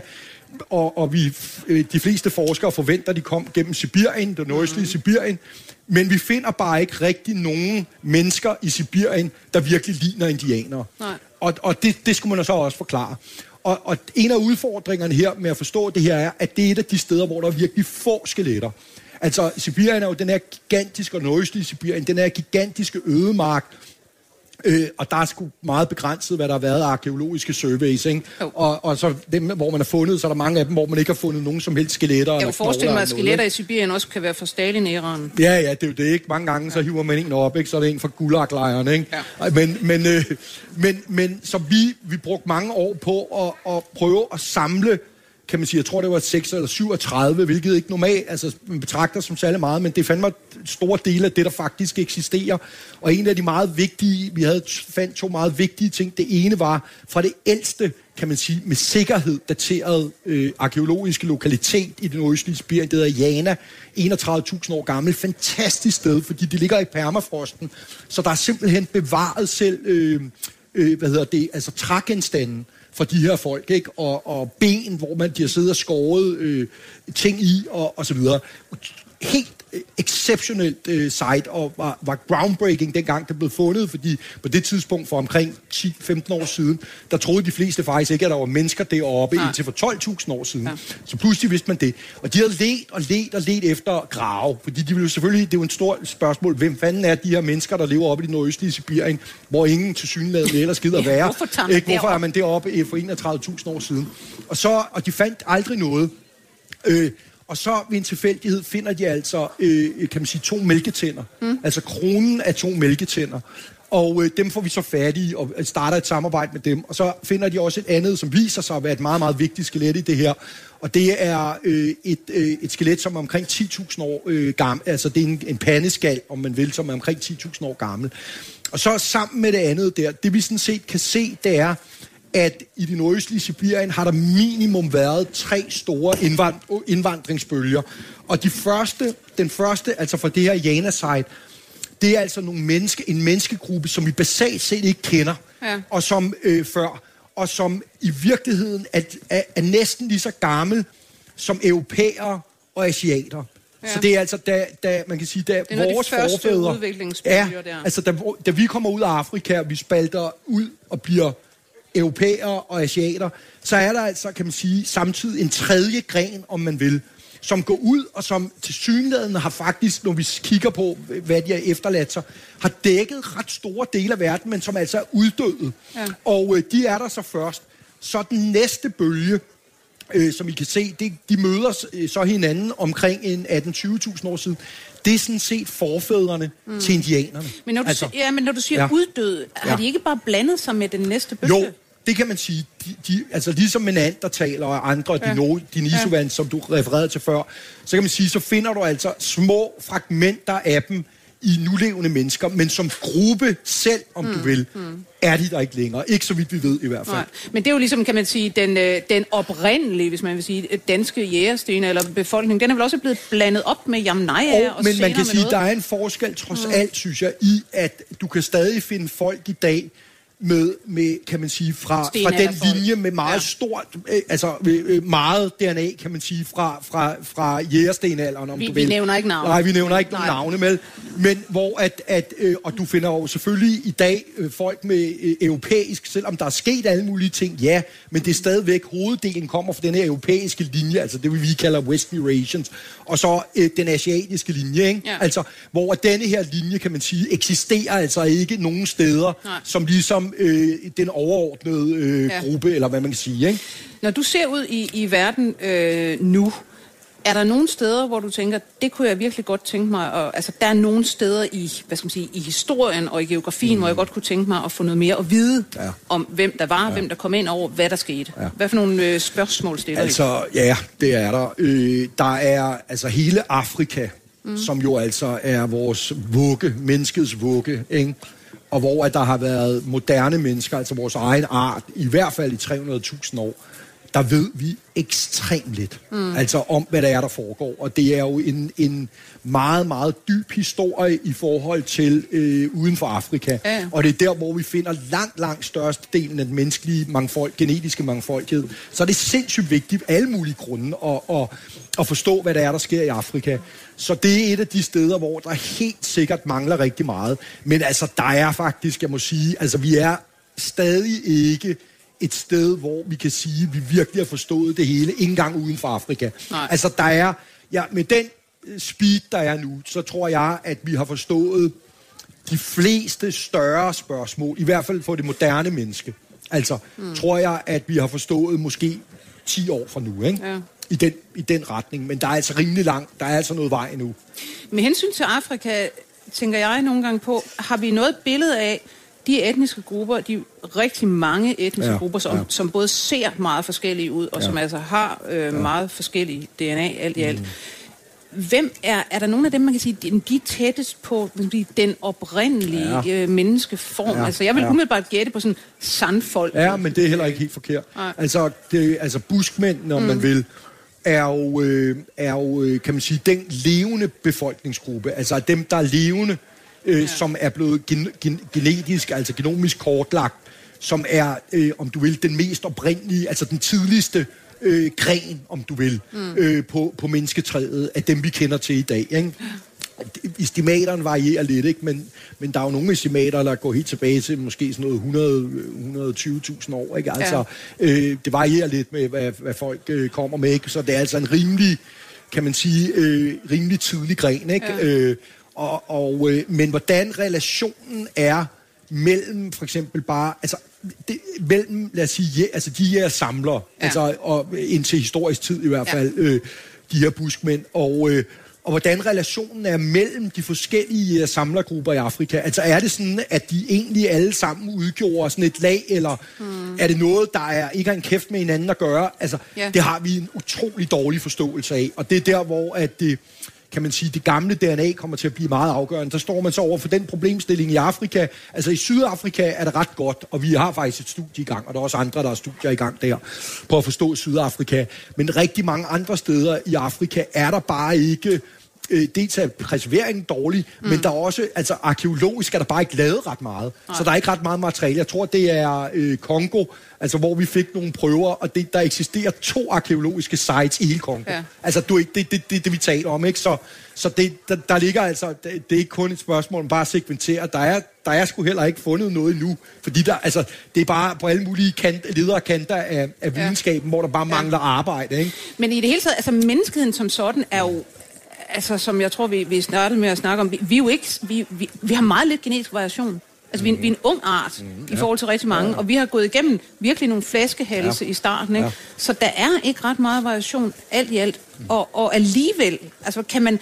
og, og vi, øh, de fleste forskere forventer, at de kom gennem Sibirien, det nordøstlige mm. Sibirien, men vi finder bare ikke rigtig nogen mennesker i Sibirien, der virkelig ligner indianere. Nej. Og, og det, det skulle man så også forklare. Og, og en af udfordringerne her med at forstå det her er, at det er et af de steder, hvor der er virkelig få skeletter. Altså, Sibirien er jo den her gigantiske, og nordøstlige Sibirien, den her gigantiske ødemark, Øh, og der er sgu meget begrænset, hvad der har været af arkeologiske surveys, ikke? Og, og så dem, hvor man har fundet, så er der mange af dem, hvor man ikke har fundet nogen som helst skeletter. Jeg kan forestille mig, at skeletter i Sibirien også kan være fra Stalin-æraen. Ja, ja, det er jo det, ikke? Mange gange, så hiver man en op, ikke? Så er det en fra gulaglejren, ikke? Ja. Men, men, øh, men, men så vi, vi brugte mange år på at, at prøve at samle kan man sige, jeg tror det var 6 eller 37, hvilket ikke normalt, altså man betragter som særlig meget, men det fandt mig store dele af det, der faktisk eksisterer. Og en af de meget vigtige, vi havde fandt to meget vigtige ting. Det ene var fra det ældste, kan man sige, med sikkerhed dateret øh, arkeologiske lokalitet i den nordøstlige Sibirien, det hedder Jana, 31.000 år gammel. Fantastisk sted, fordi det ligger i permafrosten, så der er simpelthen bevaret selv, øh, øh, hvad hedder det, altså trægenstanden for de her folk, ikke? Og, og ben, hvor man de har siddet og skåret øh, ting i, og, og så videre. Helt exceptionelt øh, site, og var, var groundbreaking dengang det blev fundet, fordi på det tidspunkt for omkring 10-15 år siden, der troede de fleste faktisk ikke, at der var mennesker deroppe, ja. indtil for 12.000 år siden. Ja. Så pludselig vidste man det. Og de havde let og let og let efter grave, fordi de ville selvfølgelig, det er jo et stort spørgsmål, hvem fanden er de her mennesker, der lever oppe i den nordøstlige Sibirien, hvor ingen til synligheden eller skider være. Hvorfor, ikke? Hvorfor er man deroppe for 31.000 år siden? Og, så, og de fandt aldrig noget. Øh, og så ved en tilfældighed finder de altså, øh, kan man sige, to mælketænder. Mm. Altså kronen af to mælketænder. Og øh, dem får vi så fat i og starter et samarbejde med dem. Og så finder de også et andet, som viser sig at være et meget, meget vigtigt skelet i det her. Og det er øh, et, øh, et skelet, som er omkring 10.000 år øh, gammel. Altså det er en, en pandeskal, om man vil, som er omkring 10.000 år gammel. Og så sammen med det andet der, det vi sådan set kan se, det er, at i det nordøstlige Sibirien har der minimum været tre store indvand- indvandringsbølger. Og de første, den første, altså fra det her Jana-site, det er altså nogle menneske, en menneskegruppe, som vi basalt set ikke kender, ja. og som øh, før, og som i virkeligheden er, er, er næsten lige så gammel som europæere og asiater. Ja. Så det er altså, da, da man kan sige, da det er vores de forfædre... Ja, der. altså da, da vi kommer ud af Afrika, vi spalter ud og bliver europæere og asiater, så er der altså, kan man sige, samtidig en tredje gren, om man vil, som går ud, og som til synligheden har faktisk, når vi kigger på, hvad de har efterladt sig, har dækket ret store dele af verden, men som altså er uddøde. Ja. Og øh, de er der så først. Så den næste bølge, øh, som I kan se, det, de møder øh, så hinanden omkring en 18-20.000 år siden. Det er sådan set forfædrene mm. til indianerne. Men når du, altså, ja, men når du siger ja. uddød, har ja. de ikke bare blandet sig med den næste bølge? Jo, det kan man sige. De, de, altså ligesom der taler og andre, ja. de nisovand, ja. som du refererede til før, så kan man sige, så finder du altså små fragmenter af dem i nulevende mennesker, men som gruppe selv, om mm. du vil, mm. er de der ikke længere. Ikke så vidt vi ved i hvert fald. Nej. Men det er jo ligesom, kan man sige, den, øh, den oprindelige, hvis man vil sige, danske jægersten eller befolkning, den er vel også blevet blandet op med Jamnaja og, og Men man kan sige, noget. der er en forskel trods mm. alt, synes jeg, i at du kan stadig finde folk i dag, med, med kan man sige, fra, fra den linje med meget ja. stort, øh, altså øh, meget DNA, kan man sige, fra, fra, fra jægerstenalderen, om vi, du vil. Vi nævner ikke navne. Nej, vi nævner ikke Nej. navne med. Men hvor at, at øh, og du finder jo selvfølgelig i dag øh, folk med øh, europæisk, selvom der er sket alle mulige ting, ja, men det er stadigvæk, hoveddelen kommer fra den her europæiske linje, altså det vi kalder West Eurasians, og så øh, den asiatiske linje, ikke? Ja. Altså, hvor denne her linje, kan man sige, eksisterer altså ikke nogen steder, Nej. som ligesom øh, den overordnede øh, ja. gruppe, eller hvad man kan sige. Ikke? Når du ser ud i, i verden øh, nu, er der nogle steder, hvor du tænker, det kunne jeg virkelig godt tænke mig, og, altså der er nogle steder i, hvad skal man sige, i historien og i geografien, mm. hvor jeg godt kunne tænke mig at få noget mere at vide ja. om, hvem der var, ja. hvem der kom ind over, hvad der skete. Ja. Hvad for nogle øh, spørgsmål stiller Altså, ja, det er der. Øh, der er altså hele Afrika, mm. som jo altså er vores vugge, menneskets vugge, ikke? Og hvor at der har været moderne mennesker, altså vores egen art, i hvert fald i 300.000 år, der ved vi ekstremt lidt. Mm. Altså om, hvad der er, der foregår. Og det er jo en, en meget, meget dyb historie i forhold til øh, uden for Afrika. Ja. Og det er der, hvor vi finder langt, langt størst delen af den menneskelige mangfold, genetiske mangfoldighed. Så er det sindssygt vigtigt af alle mulige grunde at, at, at forstå, hvad der er, der sker i Afrika. Så det er et af de steder, hvor der helt sikkert mangler rigtig meget. Men altså, der er faktisk, jeg må sige, altså vi er stadig ikke et sted, hvor vi kan sige, at vi virkelig har forstået det hele, ikke engang uden for Afrika. Nej. Altså, der er, ja, med den speed, der er nu, så tror jeg, at vi har forstået de fleste større spørgsmål, i hvert fald for det moderne menneske, altså, mm. tror jeg, at vi har forstået måske 10 år fra nu, ikke? Ja. I, den, I den retning. Men der er altså rimelig langt. Der er altså noget vej endnu. Med hensyn til Afrika, tænker jeg nogle gange på, har vi noget billede af, de etniske grupper, de rigtig mange etniske ja, grupper, som, ja. som både ser meget forskellige ud, og ja. som altså har øh, ja. meget forskellige DNA alt i alt. Mm. Hvem er, er der nogen af dem, man kan sige, de, de er tættest på den oprindelige ja. øh, menneskeform? Ja. Altså, jeg vil ja. umiddelbart gætte på sådan sandfolk. Ja, men det er heller ikke helt forkert. Nej. Altså, det, altså buskmænd, når mm. man vil, er jo, øh, er jo, øh, kan man sige, den levende befolkningsgruppe. Altså dem, der er levende, øh, ja. som er blevet gen, gen, genetisk, altså genomisk kortlagt, som er, øh, om du vil, den mest oprindelige, altså den tidligste øh, gren, om du vil, mm. øh, på, på mennesketræet, af dem, vi kender til i dag. Ikke? Estimaterne varierer lidt, ikke? Men, men der er jo nogle estimater, der går helt tilbage til måske sådan noget 100-120.000 år. Ikke? Altså, ja. øh, det varierer lidt med, hvad, hvad folk øh, kommer med. Ikke? Så det er altså en rimelig, kan man sige, øh, rimelig tidlig gren. Ikke? Ja. Øh, og, og, øh, men hvordan relationen er mellem for eksempel bare, altså det, mellem, lad os sige, ja, altså de her samlere, ja. altså og indtil historisk tid i hvert fald, ja. øh, de her buskmænd, og, øh, og hvordan relationen er mellem de forskellige uh, samlergrupper i Afrika. Altså er det sådan, at de egentlig alle sammen udgjorde sådan et lag, eller mm. er det noget, der er, ikke har en kæft med hinanden at gøre? Altså, yeah. det har vi en utrolig dårlig forståelse af, og det er der, hvor at det, kan man sige, det gamle DNA kommer til at blive meget afgørende. Der står man så over for den problemstilling i Afrika. Altså i Sydafrika er det ret godt, og vi har faktisk et studie i gang, og der er også andre, der har studier i gang der, på at forstå Sydafrika. Men rigtig mange andre steder i Afrika er der bare ikke øh, dels er preserveringen dårlig, mm. men der er også, altså arkeologisk er der bare ikke lavet ret meget. Nej. Så der er ikke ret meget materiale. Jeg tror, det er øh, Kongo, altså hvor vi fik nogle prøver, og det, der eksisterer to arkeologiske sites i hele Kongo. Ja. Altså du, det, det, det, det, vi taler om, ikke? Så, så det, der, der ligger altså, det, det er ikke kun et spørgsmål om bare at segmentere. Der er, der er sgu heller ikke fundet noget endnu, fordi der, altså, det er bare på alle mulige kant, lederkanter af, af videnskaben, ja. hvor der bare mangler ja. arbejde. Ikke? Men i det hele taget, altså menneskeheden som sådan er jo altså, som jeg tror, vi, vi startede med at snakke om, vi, vi, er jo ikke, vi, vi, vi har meget lidt genetisk variation. Altså, vi, vi er en ung art mm, i forhold til rigtig mange, ja. og vi har gået igennem virkelig nogle flaskehalse ja. i starten, ikke? Ja. Så der er ikke ret meget variation, alt i alt. Mm. Og, og alligevel, altså kan man...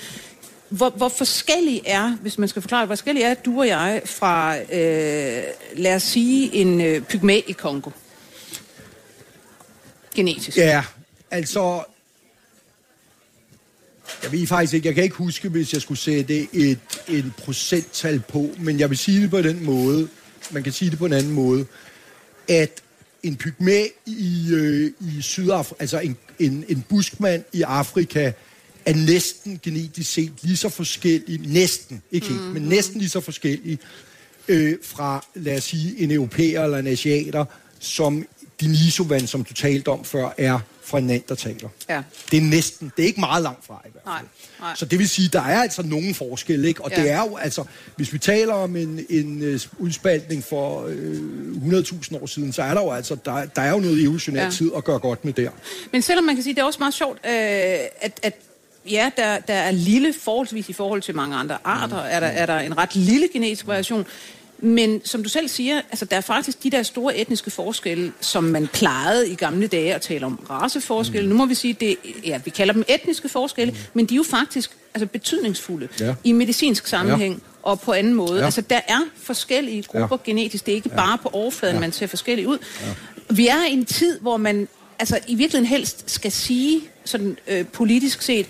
Hvor, hvor forskellig er, hvis man skal forklare, hvor forskellig er du og jeg fra, øh, lad os sige, en øh, pygmæ i Kongo? Genetisk. Ja, altså jeg ved faktisk ikke, jeg kan ikke huske, hvis jeg skulle sætte et, et procenttal på, men jeg vil sige det på den måde, man kan sige det på en anden måde, at en pygmæ i, øh, i Sydafrika, altså en, en, en buskmand i Afrika, er næsten genetisk set lige så forskellig, næsten, ikke helt, mm-hmm. men næsten lige så forskellig øh, fra, lad os sige, en europæer eller en asiater, som Denisovan, som du talte om før, er fra en taler. Ja. Det er næsten, det er ikke meget langt fra i hvert fald. Nej, nej. Så det vil sige, der er altså nogen forskel, ikke? Og ja. det er jo altså, hvis vi taler om en, en uh, udspaltning for øh, 100.000 år siden, så er der jo altså, der, der er jo noget evolutionær ja. tid at gøre godt med der. Men selvom man kan sige, det er også meget sjovt, øh, at, at ja, der, der er lille forholdsvis i forhold til mange andre arter, mm. er, der, er der en ret lille genetisk variation. Men som du selv siger, altså der er faktisk de der store etniske forskelle, som man plejede i gamle dage at tale om raceforskelle. Mm. Nu må vi sige, det, ja, vi kalder dem etniske forskelle, mm. men de er jo faktisk altså, betydningsfulde ja. i medicinsk sammenhæng. Ja og på anden måde. Ja. Altså, der er forskellige grupper ja. genetisk. Det er ikke ja. bare på overfladen, ja. man ser forskellige ud. Ja. Vi er i en tid, hvor man altså, i virkeligheden helst skal sige, sådan øh, politisk set,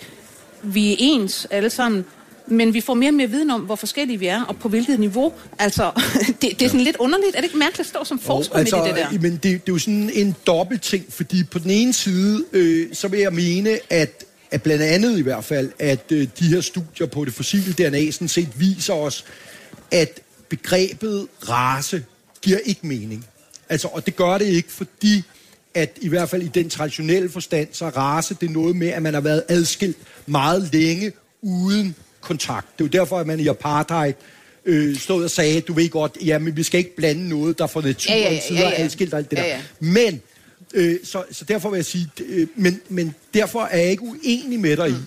vi er ens alle sammen, men vi får mere og mere viden om, hvor forskellige vi er, og på hvilket niveau. Altså, *laughs* det, det er sådan lidt underligt. Er det ikke mærkeligt at stå som forsker oh, altså, med det der? Men det, det er jo sådan en dobbelt ting, fordi på den ene side, øh, så vil jeg mene, at at blandt andet i hvert fald, at øh, de her studier på det fossile DNA sådan set viser os, at begrebet race giver ikke mening. Altså, og det gør det ikke, fordi at i hvert fald i den traditionelle forstand, så race det er noget med, at man har været adskilt meget længe uden kontakt. Det er jo derfor, at man i apartheid øh, stod og sagde, du ved godt, jamen vi skal ikke blande noget, der får naturen ja, ja, ja, ja, ja. adskilt og alt det ja, ja. der. Men, øh, så, så derfor vil jeg sige, øh, men, men derfor er jeg ikke uenig med dig mm. i,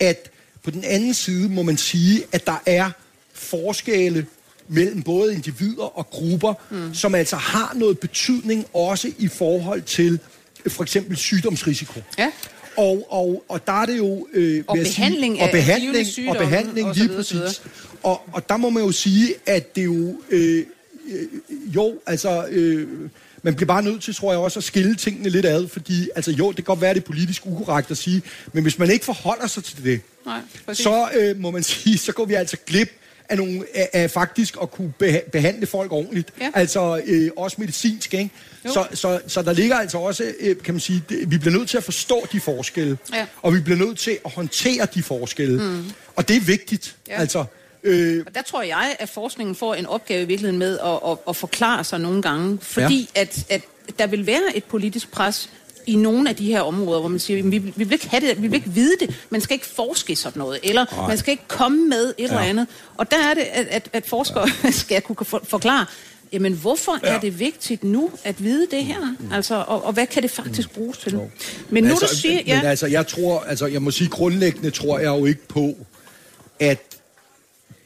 at på den anden side må man sige, at der er forskelle mellem både individer og grupper, mm. som altså har noget betydning også i forhold til øh, for eksempel sygdomsrisiko. Ja. Og, og, og der er det jo... Øh, Og behandling sige, og af behandling, givne og behandling og lige præcis. Og, og der må man jo sige, at det jo... Øh, øh, jo, altså... Øh, man bliver bare nødt til, tror jeg også, at skille tingene lidt ad, fordi, altså jo, det kan godt være, det er politisk ukorrekt at sige, men hvis man ikke forholder sig til det, Nej, præcis. så øh, må man *laughs* sige, så går vi altså glip af, nogle, af, af faktisk at kunne beha- behandle folk ordentligt. Ja. Altså øh, også medicinsk, ikke? Jo. Så, så, så der ligger altså også, øh, kan man sige, det, vi bliver nødt til at forstå de forskelle. Ja. Og vi bliver nødt til at håndtere de forskelle. Mm. Og det er vigtigt. Ja. Altså, øh, Og der tror jeg, at forskningen får en opgave i virkeligheden med at, at, at forklare sig nogle gange, fordi ja. at, at der vil være et politisk pres i nogle af de her områder, hvor man siger, "Jamen, vi, vi vil ikke have det, vi vil ikke vide det, man skal ikke forske i sådan noget, eller Nej. man skal ikke komme med et ja. eller andet. Og der er det, at, at, at forskere ja. *laughs* skal kunne for, forklare, jamen hvorfor ja. Er det vigtigt nu at vide det her? Altså, og, og hvad kan det faktisk bruges til? Men nu altså, du siger, ja, men altså, jeg tror, altså, jeg må sige, grundlæggende tror jeg jo ikke på, at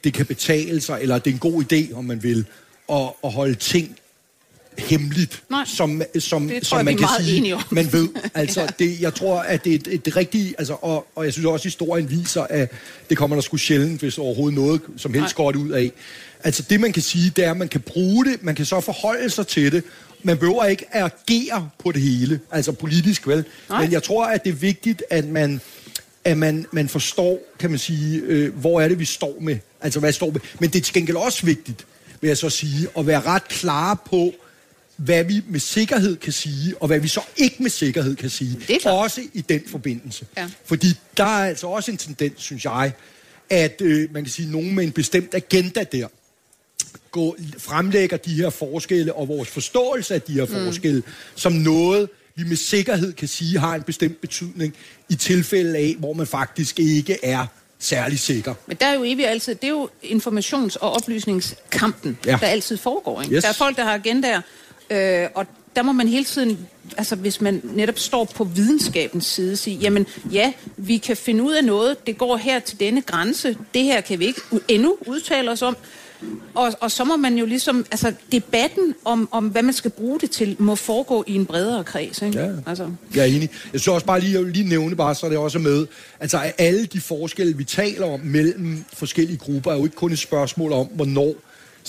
det kan betale sig, eller at det er en god idé, om man vil, at, at holde ting hemmeligt, Nej. som, som, Det som man kan meget sige, man ved. *laughs* Altså, det, jeg tror, at det er det, det rigtige, altså, og, og jeg synes også, at historien viser, at det kommer der sgu sjældent, hvis overhovedet noget som helst Nej. godt ud af. Altså, det man kan sige, det er, at man kan bruge det, man kan så forholde sig til det, man behøver ikke at agere på det hele, altså politisk vel. Nej. Men jeg tror, at det er vigtigt, at man, at man, man forstår, kan man sige, øh, hvor er det, vi står med. Altså, hvad står med. Men det er til gengæld også vigtigt, vil jeg så sige, at være ret klare på, hvad vi med sikkerhed kan sige, og hvad vi så ikke med sikkerhed kan sige. Det er. Også i den forbindelse. Ja. Fordi der er altså også en tendens, synes jeg, at øh, man kan sige, nogen med en bestemt agenda der, gå, fremlægger de her forskelle og vores forståelse af de her mm. forskelle som noget, vi med sikkerhed kan sige har en bestemt betydning i tilfælde af, hvor man faktisk ikke er særlig sikker. Men der er jo evigt altid, det er jo informations- og oplysningskampen. Ja. der altid foregår. Ikke? Yes. Der er folk, der har agendaer, øh, og der må man hele tiden, altså hvis man netop står på videnskabens side, sige, jamen ja, vi kan finde ud af noget, det går her til denne grænse, det her kan vi ikke endnu udtale os om, og, og så må man jo ligesom, altså debatten om, om, hvad man skal bruge det til, må foregå i en bredere kreds. Ikke? Ja. Altså, Jeg er enig. Jeg synes også bare lige, jeg vil lige nævne bare, så er det også med, altså at alle de forskelle, vi taler om mellem forskellige grupper, er jo ikke kun et spørgsmål om, hvornår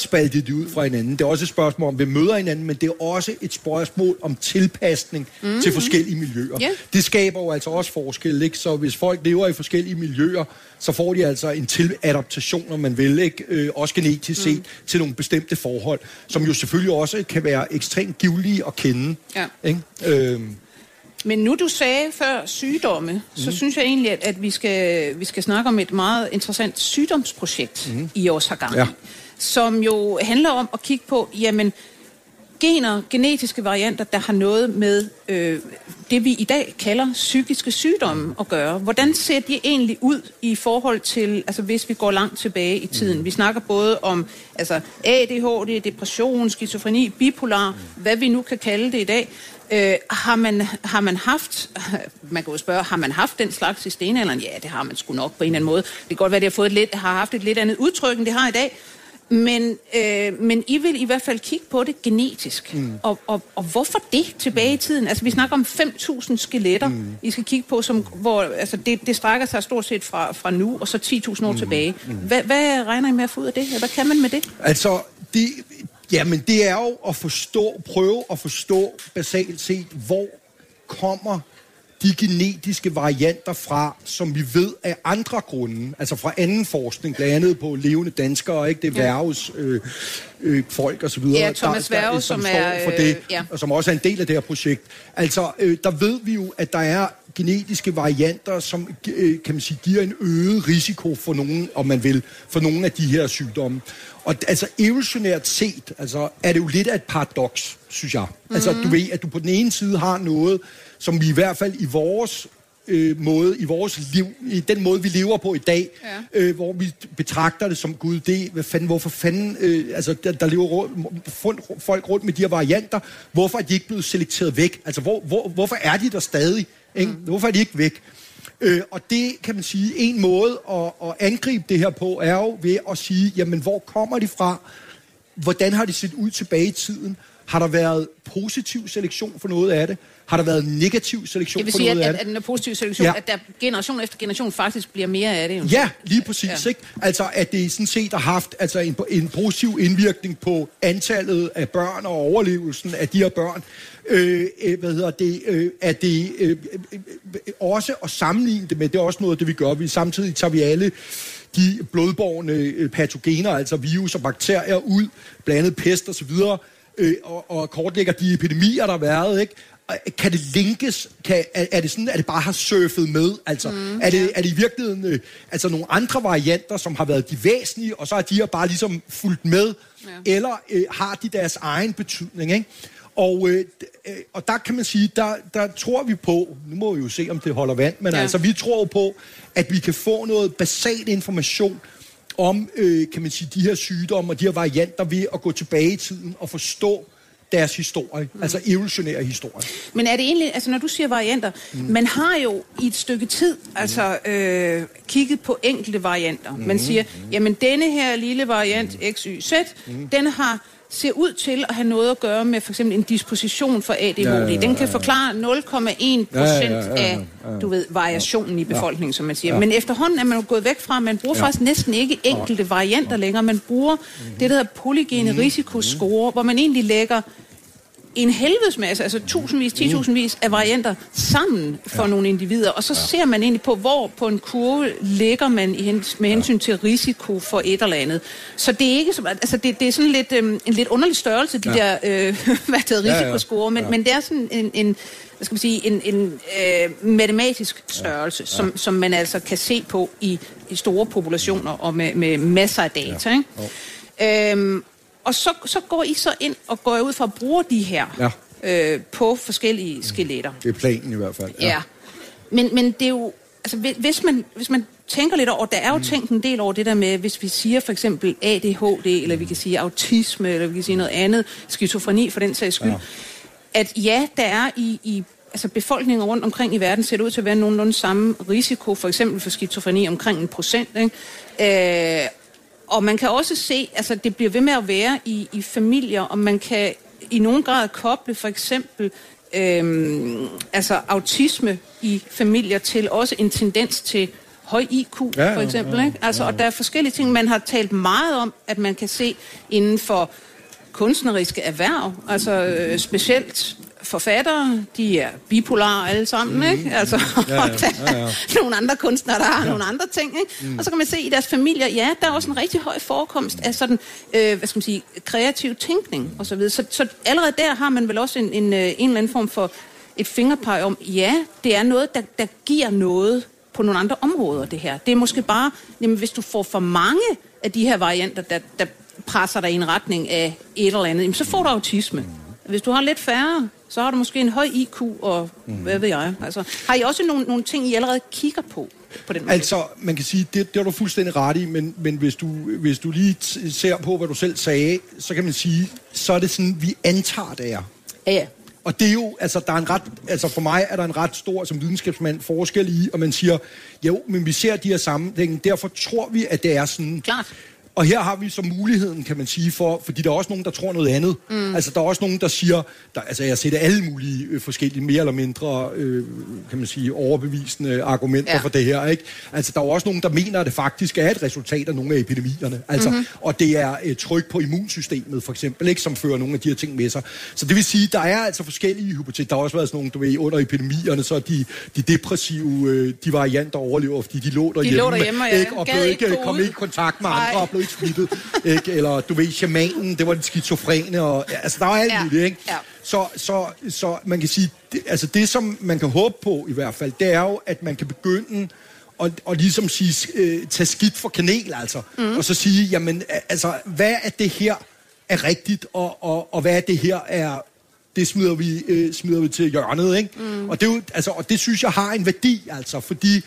spaltet de ud fra hinanden. Det er også et spørgsmål om, hvem møder hinanden, men det er også et spørgsmål om tilpasning mm-hmm. til forskellige miljøer. Ja. Det skaber jo altså også forskel, ikke? Så hvis folk lever i forskellige miljøer, så får de altså en tiladaptation, om man vil, ikke? Øh, også genetisk set, til nogle bestemte forhold, som jo selvfølgelig også kan være ekstremt givlige at kende. Ja. Ikke? Øh, Men nu du sagde før sygdomme, mm. så synes jeg egentlig, at, at vi, skal, vi skal snakke om et meget interessant sygdomsprojekt, mm. I også har gang i. Ja. Som jo handler om at kigge på, jamen, gener, genetiske varianter, der har noget med øh, det, vi i dag kalder psykiske sygdomme at gøre. Hvordan ser de egentlig ud i forhold til, altså hvis vi går langt tilbage i tiden? Vi snakker både om altså ADHD, depression, skizofreni, bipolar, hvad vi nu kan kalde det i dag. Øh, har, man, har man haft, *laughs* man kan jo spørge, har man haft den slags i stenalderen? Ja, det har man sgu nok på en eller anden måde. Det kan godt være, det har, fået et lidt, har haft et lidt andet udtryk, end det har i dag. Men, øh, men I vil i hvert fald kigge på det genetisk. Mm. Og, og, og hvorfor det tilbage i tiden? Altså vi snakker om 5.000 skeletter, mm. I skal kigge på, som, hvor altså, det, det strækker sig stort set fra, fra nu og så 10.000 år mm. tilbage. Hvad, hvad regner I med at få ud af det? Hvad kan man med det? Altså, det, jamen, det er jo at forstå, prøve at forstå basalt set, hvor kommer de genetiske varianter fra, som vi ved af andre grunde, altså fra anden forskning, blandt andet på levende danskere, ikke? det Ja. Værges øh, øh, folk og så videre, Ja, Thomas Werge, som står er, for det, øh, ja. og som også er en del af det her projekt. Altså, øh, der ved vi jo, at der er genetiske varianter, som øh, kan man sige, giver en øget risiko for nogen, om man vil, for nogle af de her sygdomme. Og altså evolutionært set, altså er det jo lidt af et paradoks, synes jeg. Mm-hmm. Altså du ved, at du på den ene side har noget, som vi i hvert fald i vores øh, måde, i vores liv, i den måde, vi lever på i dag, Ja. øh, hvor vi betragter det som, gud, det, hvad fanden, hvorfor fanden, øh, altså, der, der lever rundt, folk rundt med de her varianter, hvorfor er de ikke blevet selekteret væk? Altså, hvor, hvor, hvorfor er de der stadig? Ikke? Mm. Hvorfor er de ikke væk? Øh, og det kan man sige, en måde at, at angribe det her på, er jo ved at sige, jamen hvor kommer de fra? Hvordan har de set ud tilbage i tiden? Har der været positiv selektion for noget af det? Har der været negativ selektion Jeg vil for sige, noget at, af at, det? at den er positiv selektion, Ja. at der generation efter generation faktisk bliver mere af det. Jo. Ja, lige præcis. Ja. Ikke? Altså, at det sådan set har haft altså, en, en positiv indvirkning på antallet af børn og overlevelsen af de her børn. Øh, øh, hvad hedder det? Øh, at det øh, øh, øh, også at sammenligne det med, det er også noget af det, vi gør. Vi, samtidig tager vi alle de blodborne patogener, altså virus og bakterier ud, blandt andet pest og så videre, øh, og, og kortlægger de epidemier, der har været, ikke? Og Kan det linkes? Kan, er, er det sådan, at det bare har surfet med? Altså, mm, er, det, er det i virkeligheden øh, altså nogle andre varianter, som har været de væsentlige, og så har de her bare ligesom fulgt med? Ja. Eller øh, har de deres egen betydning, ikke? Og, øh, øh, og der kan man sige, der, der tror vi på, nu må vi jo se, om det holder vand, men. Ja. altså vi tror på, at vi kan få noget basal information om, øh, kan man sige, de her sygdomme og de her varianter ved at gå tilbage i tiden og forstå deres historie, mm. altså evolutionære historie. Men er det egentlig, altså når du siger varianter, mm. man har jo i et stykke tid altså øh, kigget på enkelte varianter. Mm. Man siger, jamen denne her lille variant XYZ, mm. den har ser ud til at have noget at gøre med for eksempel en disposition for ADHD. Ja, ja, ja, Den kan forklare 0,1 procent Ja, ja, ja, ja, af, du ved, variationen i befolkningen, som man siger. Men efterhånden er man jo gået væk fra, man bruger faktisk næsten ikke enkelte varianter længere. Man bruger det, der hedder polygene risikoscore, hvor man egentlig lægger en helvedes masse, altså tusindvis, titusindvis af varianter sammen for ja. nogle individer, og så ja. ser man egentlig på, hvor på en kurve ligger man i hen, med hensyn ja. til risiko for et eller andet. Så det er ikke så, altså det, det er sådan lidt øhm, en lidt underlig størrelse, de ja. der øh, *laughs* hvad hedder, risikoscore, men, ja. men det er sådan en, en hvad skal man sige, en, en øh, matematisk størrelse, ja. Ja. Som, som man altså kan se på i, i store populationer og med, med masser af data. Ja. Ikke? Øhm, og så, så går I så ind og går ud fra at bruge de her Ja. øh, på forskellige skeletter. Det er planen i hvert fald. Ja. ja. Men, men det er jo, altså hvi- hvis man, hvis man tænker lidt over, der er jo tænkt en del over det der med, hvis vi siger for eksempel ADHD, eller vi kan sige autisme, eller vi kan sige noget andet, skizofreni for den sags skyld, ja. at ja, der er i, i altså befolkningen rundt omkring i verden ser det ud til at være nogenlunde samme risiko, for eksempel for skizofreni omkring en procent, ikke? Øh, og man kan også se, altså det bliver ved med at være i, i familier, og man kan i nogen grad koble for eksempel øhm, altså autisme i familier til også en tendens til høj IQ, Ja, ja, for eksempel. ja, ikke? Altså, Og der er forskellige ting, man har talt meget om, at man kan se inden for kunstneriske erhverv, altså øh, specielt forfattere, de er bipolare alle sammen, mm. ikke? Altså, ja, ja, ja, ja. *laughs* nogle andre kunstnere, der har ja. nogle andre ting, ikke? Mm. Og så kan man se i deres familier, ja, der er også en rigtig høj forekomst af sådan, øh, hvad skal man sige, kreativ tænkning og så videre. Så, så allerede der har man vel også en, en, øh, en eller anden form for et fingerpeg om, ja, det er noget, der, der giver noget på nogle andre områder, det her. Det er måske bare, jamen, hvis du får for mange af de her varianter, der, der presser dig i en retning af et eller andet, jamen, så får du autisme. Hvis du har lidt færre, så har du måske en høj IQ, og hvad ved jeg. Altså, har I også nogle, nogle ting, I allerede kigger på? på den måde? Altså, man kan sige, det, det har du fuldstændig ret i, men, men hvis, du, hvis du lige ser på, hvad du selv sagde, så kan man sige, så er det sådan, vi antager, det er. Ja, ja. Og det er jo, altså, der er en ret, altså for mig er der en ret stor, som videnskabsmand, forskel i, og man siger, jo, men vi ser de her sammenhænge, derfor tror vi, at det er sådan. Klart. Og her har vi så muligheden, kan man sige, for, fordi der er også nogen, der tror noget andet. Mm. Altså, der er også nogen, der siger, der, altså, jeg har set alle mulige øh, forskellige, mere eller mindre, øh, kan man sige, overbevisende argumenter Ja. for det her, ikke? Altså, der er også nogen, der mener, at det faktisk er et resultat af nogle af epidemierne. Altså, mm-hmm. og det er et tryk på immunsystemet, for eksempel, ikke? Som fører nogle af de her ting med sig. Så det vil sige, der er altså forskellige hypoteser. Der har også været sådan nogle, du ved, under epidemierne, så de, de depressive, øh, de varianter overlever, fordi de lå derhjemme. lå derhjemme, ja. ikke? Og blev ikke gå kom ikke i kontakt med andre, og blev ikke smittet. ikke? Eller du ved, shamanen, det var den skizofrene, og ja, altså der var alt Ja. muligt, ikke? Ja. Så, så, så man kan sige, det, altså det som man kan håbe på i hvert fald, det er jo, at man kan begynde og, og ligesom sige, øh, tage skidt for kanel, altså. Mm. Og så sige, jamen, altså, hvad er det her er rigtigt, og, og, og hvad er det her er det smider vi, øh, smider vi til hjørnet, ikke? Mm. Og, det jo, altså, og det synes jeg har en værdi, altså, fordi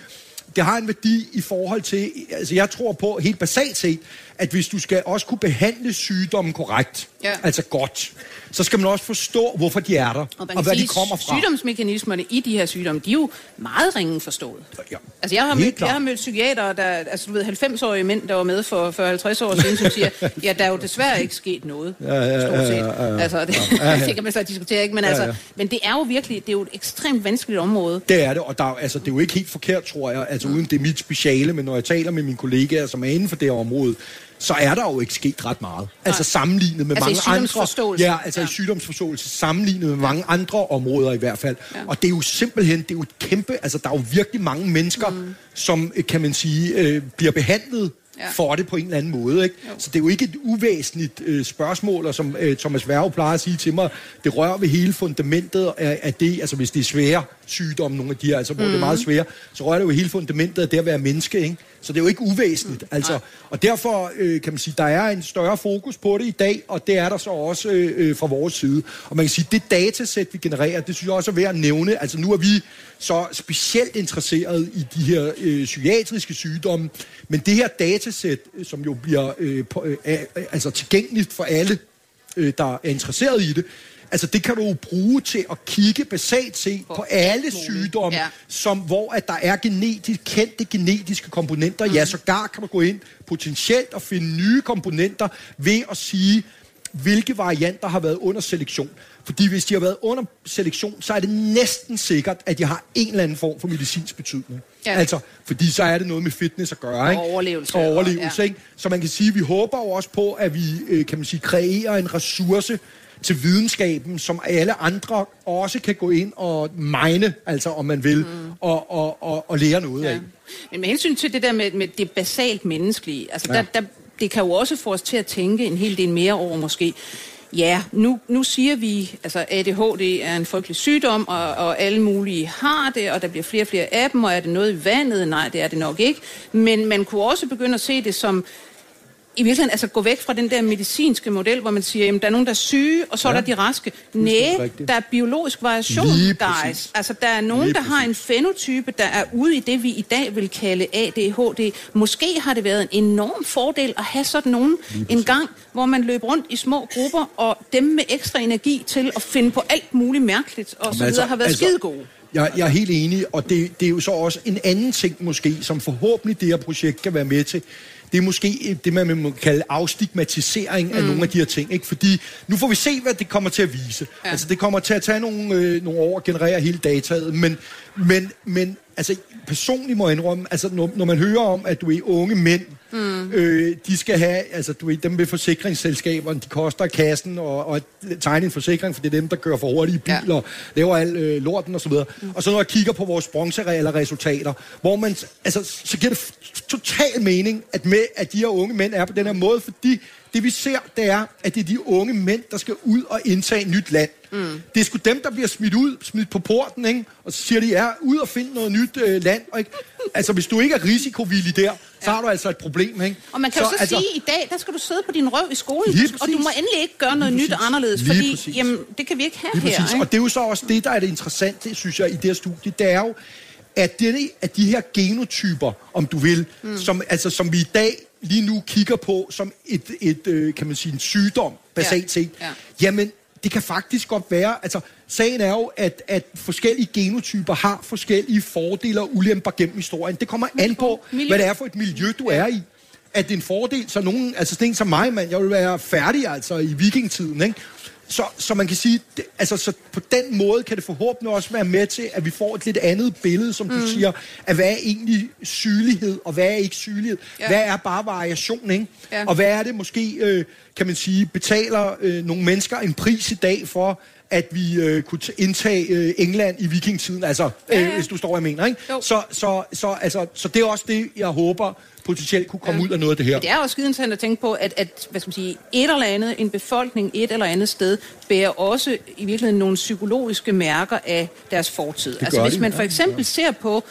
det har en værdi i forhold til, altså jeg tror på helt basalt set, at hvis du skal også kunne behandle sygdommen korrekt, Ja. altså godt, så skal man også forstå, hvorfor de er der, Og, og, hvad de kommer fra. Sygdomsmekanismerne i de her sygdomme, de er jo meget ringe forstået. Ja. Altså, jeg har, mødt, jeg har mødt psykiater, der, altså du ved, 90-årige mænd, der var med for, for 50 år siden, som siger, *laughs* ja, der er jo desværre ikke sket noget, ja, ja, ja, stort set. Ja, ja, ja. Altså, det, ja, *laughs* ja. det kan man så diskutere, ikke? Men, altså, Ja, ja. men det er jo virkelig, det er jo et ekstremt vanskeligt område. Det er det, og der, er- altså, det er jo ikke helt forkert, tror jeg, altså uden det er mit speciale, men når jeg taler med mine kollegaer, som er inden for det her område, så er der jo ikke sket ret meget. Altså sammenlignet med Altså mange andre... Ja, altså ja. i sygdomsforståelse, sammenlignet med mange andre områder i hvert fald. Ja. Og det er jo simpelthen, det er jo et kæmpe... Altså der er jo virkelig mange mennesker, mm. som, øh, kan man sige, øh, bliver behandlet Ja. for det på en eller anden måde. Ikke? Så det er jo ikke et uvæsentligt øh, spørgsmål, og som øh, Thomas Værge plejer at sige til mig, det rører ved hele fundamentet af, af det, altså hvis det er svære sygdomme, nogle af de her, altså hvor mm. det er meget svære, så rører det jo hele fundamentet af det at være menneske, ikke? Så det er jo ikke uvæsentligt. Altså, og derfor øh, kan man sige, der er en større fokus på det i dag, og det er der så også øh, øh, fra vores side. Og man kan sige, det datasæt, vi genererer, det synes jeg også er værd at nævne. Altså nu er vi så specielt interesseret i de her øh, psykiatriske sygdomme, men det her datasæt, øh, som jo bliver øh, på, øh, altså tilgængeligt for alle, øh, der er interesseret i det, altså det kan du jo bruge til at kigge basalt set på, alle sygdomme, Ja. som, hvor at der er genetisk, kendte genetiske komponenter. Mm. Ja, sågar kan du gå ind potentielt og finde nye komponenter ved at sige, hvilke varianter har været under selektion. Fordi hvis de har været under selektion, så er det næsten sikkert, at de har en eller anden form for medicinsk betydning. Ja. Altså, fordi så er det noget med fitness at gøre. Ikke? overlevelse, Og og- overlevelse, ja. ikke? Så man kan sige, at vi håber jo også på, at vi øh, kan man sige, kreerer en ressource til videnskaben, som alle andre også kan gå ind og mine, altså om man vil, mm. og, og, og, og lære noget af. Ja. Men med hensyn til det der med, med det basalt menneskelige, altså ja. der, der, det kan jo også få os til at tænke en hel del mere over måske, ja, nu, nu siger vi, altså ADHD er en frygtelig sygdom, og, og alle mulige har det, og der bliver flere og flere af dem, og er det noget i vandet? Nej, det er det nok ikke. Men man kunne også begynde at se det som, i virkeligheden altså gå væk fra den der medicinske model, hvor man siger, jamen der er nogen, der er syge, og så ja. Er der de raske. Nej, der er biologisk variation, guys. præcis. Altså der er nogen, Lige der har en fenotype, der er ude i det, vi i dag vil kalde ADHD. Måske har det været en enorm fordel at have sådan nogen en gang, hvor man løb rundt i små grupper, og dem med ekstra energi til at finde på alt muligt mærkeligt, og så videre, har været altså, skide gode. Jeg, jeg er helt enig, og det, det er jo så også en anden ting måske, som forhåbentlig det her projekt kan være med til. Det er måske det, man må kalde afstigmatisering mm. af nogle af de her ting. Ikke? Fordi nu får vi se, hvad det kommer til at vise. Ja. Altså, det kommer til at tage nogle, øh, nogle år at generere hele dataet, men, men, men altså, personligt må jeg indrømme, altså, når, når man hører om, at du er unge mænd, mm. øh, de skal have, altså du ved, dem ved forsikringsselskaberne, de koster kassen og, og tegne en forsikring, for det er dem, der kører for hurtige biler, ja. laver al øh, lorten og så videre. Mm. Og så når jeg kigger på vores bronzereelle resultater, hvor man, altså, så giver det total mening, at med, at de her unge mænd er på den her måde, fordi det vi ser, det er, at det er de unge mænd, der skal ud og indtage et nyt land. Mm. Det er sgu dem, der bliver smidt ud, smidt på porten, ikke? og så siger de, ja, ud og finde noget nyt øh, land. Og ikke? Altså, hvis du ikke er risikovillig der, så Ja. har du altså et problem. Ikke? Og man kan så, jo så altså, sige, at i dag, der skal du sidde på din røv i skolen, og du må endelig ikke gøre noget nyt og anderledes, Lige fordi præcis. jamen, det kan vi ikke have Lige her. præcis. Ikke? Og det er jo så også det, der er det interessante, synes jeg, i det her studie. Det er jo, at, det, at de her genotyper, om du vil, mm. som, altså, som vi i dag lige nu kigger på som et, et øh, kan man sige, en sygdom, basalt Ja. set, Ja. jamen, det kan faktisk godt være, altså, sagen er jo, at, at forskellige genotyper har forskellige fordele og ulemper gennem historien. Det kommer an på, hvad det er for et miljø, du er i. At det er en fordel, så nogen, altså sådan en som mig, mand, jeg vil være færdig altså i vikingetiden, ikke? Så, så man kan sige, det, altså så på den måde kan det forhåbentlig også være med til, at vi får et lidt andet billede, som du mm. siger, af hvad er egentlig sygelighed, og hvad er ikke sygelighed. Ja. Hvad er bare variation, ikke? Ja. Og hvad er det måske, øh, kan man sige, betaler øh, nogle mennesker en pris i dag for, at vi øh, kunne indtage øh, England i vikingetiden, altså, øh, Ja, ja. hvis du står, jeg mener, ikke? Jo. Så, så, så, altså, så det er også det, jeg håber potentielt kunne komme ja. ud af noget af det her. Men det er også skide interessant at tænke på, at, at hvad skal man sige, et eller andet, en befolkning et eller andet sted, bærer også i virkeligheden nogle psykologiske mærker af deres fortid. altså gør hvis man ja, for eksempel ser på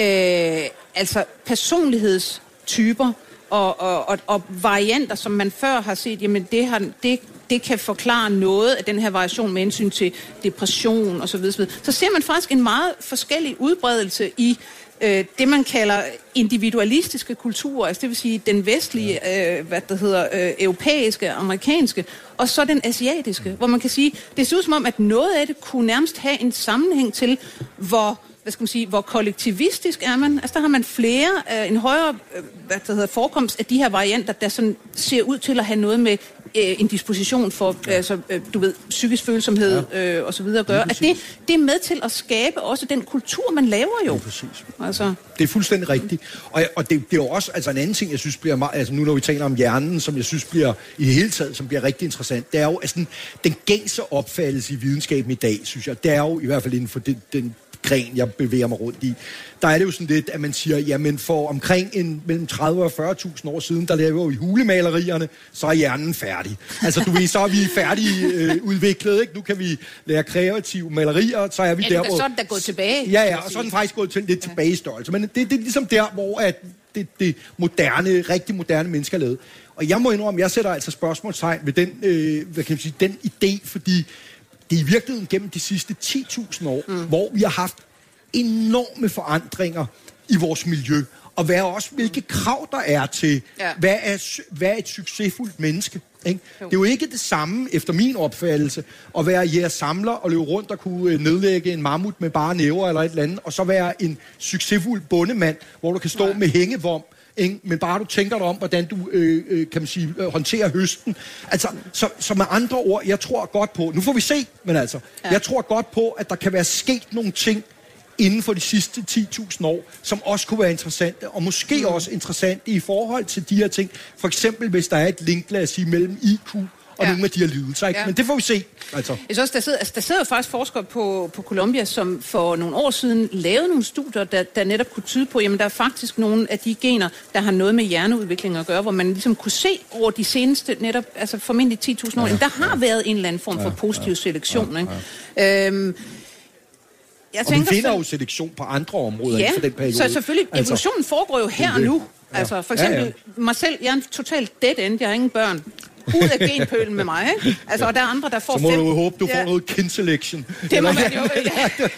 øh, altså personlighedstyper og, og, og, og varianter, som man før har set, jamen det, har, det, det kan forklare noget af den her variation med hensyn til depression osv. Så, videre. så ser man faktisk en meget forskellig udbredelse i øh, det, man kalder individualistiske kulturer, altså det vil sige den vestlige, øh, hvad det hedder, øh, europæiske, amerikanske, og så den asiatiske, hvor man kan sige, det ser ud som om, at noget af det kunne nærmest have en sammenhæng til, hvor hvad skal man sige, hvor kollektivistisk er man. Altså der har man flere, øh, en højere øh, hvad det hedder, forekomst af de her varianter, der sådan ser ud til at have noget med øh, en disposition for, ja. altså, øh, du ved, psykisk følsomhed ja. øh, og så videre at gøre. At det, det er med til at skabe også den kultur, man laver jo. Ja, præcis. Altså. Det er fuldstændig rigtigt. Og, og det, det er jo også, altså en anden ting, jeg synes bliver meget, altså nu når vi taler om hjernen, som jeg synes bliver i det hele taget, som bliver rigtig interessant, det er jo altså, den gængse opfattelse i videnskaben i dag, synes jeg, det er jo i hvert fald inden for den, den gren, jeg bevæger mig rundt i, der er det jo sådan lidt, at man siger, jamen for omkring en, mellem 30 og 40.000 år siden, der laver vi hulemalerierne, så er hjernen færdig. Altså du ved, så er vi færdige øh, udviklet, ikke? Nu kan vi lære kreative malerier, så er vi ja, der, hvor... Så den der gået tilbage. Ja, ja, og så er den faktisk gået til, lidt ja. tilbage i størrelse. Men det, det er ligesom der, hvor at det, det moderne, rigtig moderne mennesker er lavet. Og jeg må indrømme, jeg sætter altså spørgsmålstegn ved den, øh, hvad kan man sige, den idé, fordi det er i virkeligheden gennem de sidste 10.000 år, mm. hvor vi har haft enorme forandringer i vores miljø. Og hvad også, hvilke krav der er til, ja. hvad, er, hvad er et succesfuldt menneske. Ikke? Det er jo ikke det samme, efter min opfattelse, at være jeres samler og løbe rundt og kunne øh, nedlægge en mammut med bare næver eller et eller andet, og så være en succesfuld bondemand, hvor du kan stå Nej. med hængevom ikke? men bare du tænker dig om, hvordan du, øh, øh, kan man sige, øh, håndterer høsten. Altså, så, så med andre ord, jeg tror godt på, nu får vi se, men altså, ja. jeg tror godt på, at der kan være sket nogle ting inden for de sidste 10.000 år, som også kunne være interessante, og måske mm. også interessante i forhold til de her ting. For eksempel, hvis der er et link, lad os sige, mellem IQ og ja. nogle af de her lidelser. Ikke? Ja. Men det får vi se. Altså. Jeg synes også, der sidder, altså, der sidder faktisk forskere på, på Columbia, som for nogle år siden lavede nogle studier, der, der netop kunne tyde på, jamen der er faktisk nogle af de gener, der har noget med hjerneudvikling at gøre, hvor man ligesom kunne se over de seneste netop, altså formentlig 10.000 år, ja, der har været en eller anden form for ja, positiv selektion. Ja, ja. Ikke? Øhm, jeg tænker, og vi finder jo selektion på andre områder ja, for den periode. så selvfølgelig, altså, evolutionen foregår jo her og nu. Altså for eksempel ja, ja. mig selv, jeg er en totalt dead end, jeg har ingen børn ud af genpølen med mig. Ikke? Altså, og der er andre, der får Så må fem... du håbe, du får ja. noget kinselection. Det må man jo. Ja. *laughs*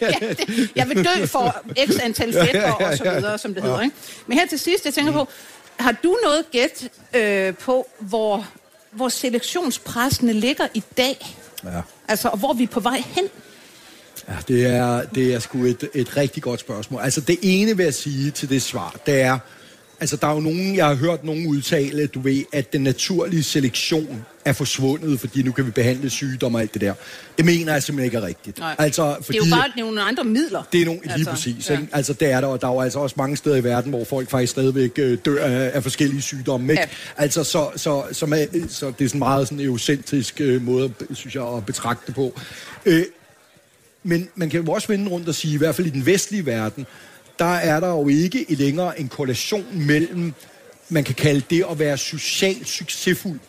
ja, det, jeg vil dø for x antal fætter og så videre, som det hedder. Ikke? Men her til sidst, jeg tænker på, har du noget gæt øh, på, hvor, hvor selektionspressene ligger i dag? Ja. Altså, og hvor vi er på vej hen? Ja, det er, det er sgu et, et rigtig godt spørgsmål. Altså, det ene vil jeg sige til det svar, det er, Altså, der er jo nogen, jeg har hørt nogen udtale, du ved, at den naturlige selektion er forsvundet, fordi nu kan vi behandle sygdomme og alt det der. Det mener jeg simpelthen ikke er rigtigt. Nej. Altså, fordi, det er jo bare nogle andre midler. Det er nogle, lige altså, præcis. Ja. Ikke? Altså, det er der, og der er jo altså også mange steder i verden, hvor folk faktisk stadigvæk øh, dør af, af forskellige sygdomme. Ikke? Ja. Altså, så, så, så, så, så det er sådan meget sådan eurocentrisk øh, måde, synes jeg, at betragte på. Øh, men man kan jo også vende rundt og sige, i hvert fald i den vestlige verden, der er der jo ikke længere en korrelation mellem, man kan kalde det at være socialt succesfuld,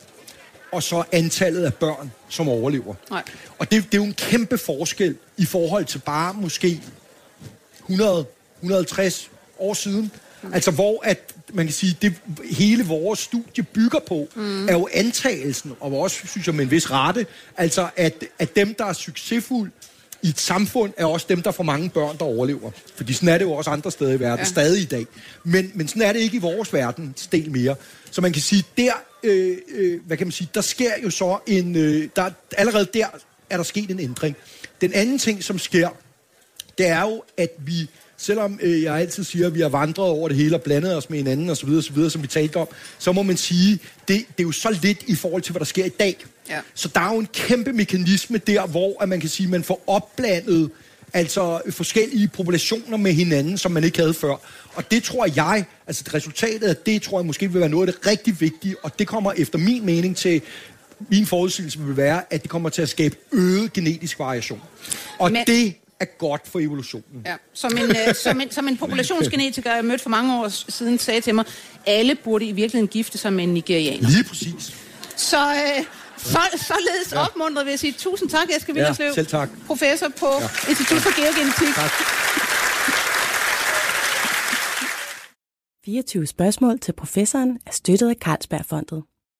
og så antallet af børn, som overlever. Nej. Og det, det er jo en kæmpe forskel i forhold til bare måske 100, 150 år siden. Mm. Altså hvor at, man kan sige, det hele vores studie bygger på, mm. er jo antagelsen, og også, synes jeg, med en vis rette, altså at, at dem, der er succesfulde, i et samfund er også dem, der får mange børn, der overlever. Fordi sådan er det jo også andre steder i verden, ja. stadig i dag. Men, men sådan er det ikke i vores verden, del mere. Så man kan sige, der, øh, øh, hvad kan man sige, der sker jo så en, øh, der, allerede der er der sket en ændring. Den anden ting, som sker, det er jo, at vi selvom øh, jeg altid siger, at vi har vandret over det hele og blandet os med hinanden osv., osv., som vi talte om, så må man sige, det, det er jo så lidt i forhold til, hvad der sker i dag. Ja. Så der er jo en kæmpe mekanisme der, hvor at man kan sige, at man får opblandet altså forskellige populationer med hinanden, som man ikke havde før. Og det tror jeg, altså resultatet af det, tror jeg måske vil være noget af det rigtig vigtige, og det kommer efter min mening til, min forudsigelse vil være, at det kommer til at skabe øget genetisk variation. Og Men... det er godt for evolutionen. Ja. Som, en, uh, som, en, som en populationsgenetiker, jeg mødte for mange år siden, sagde til mig, alle burde i virkeligheden gifte sig med en nigerianer. Lige præcis. Så, uh, så, således ja. opmuntret vil jeg sige tusind tak, Eske Villerslev. Ja, selv tak. Professor på ja. Institut for Geogenetik. Tak. 24 spørgsmål til professoren er støttet af Carlsbergfondet.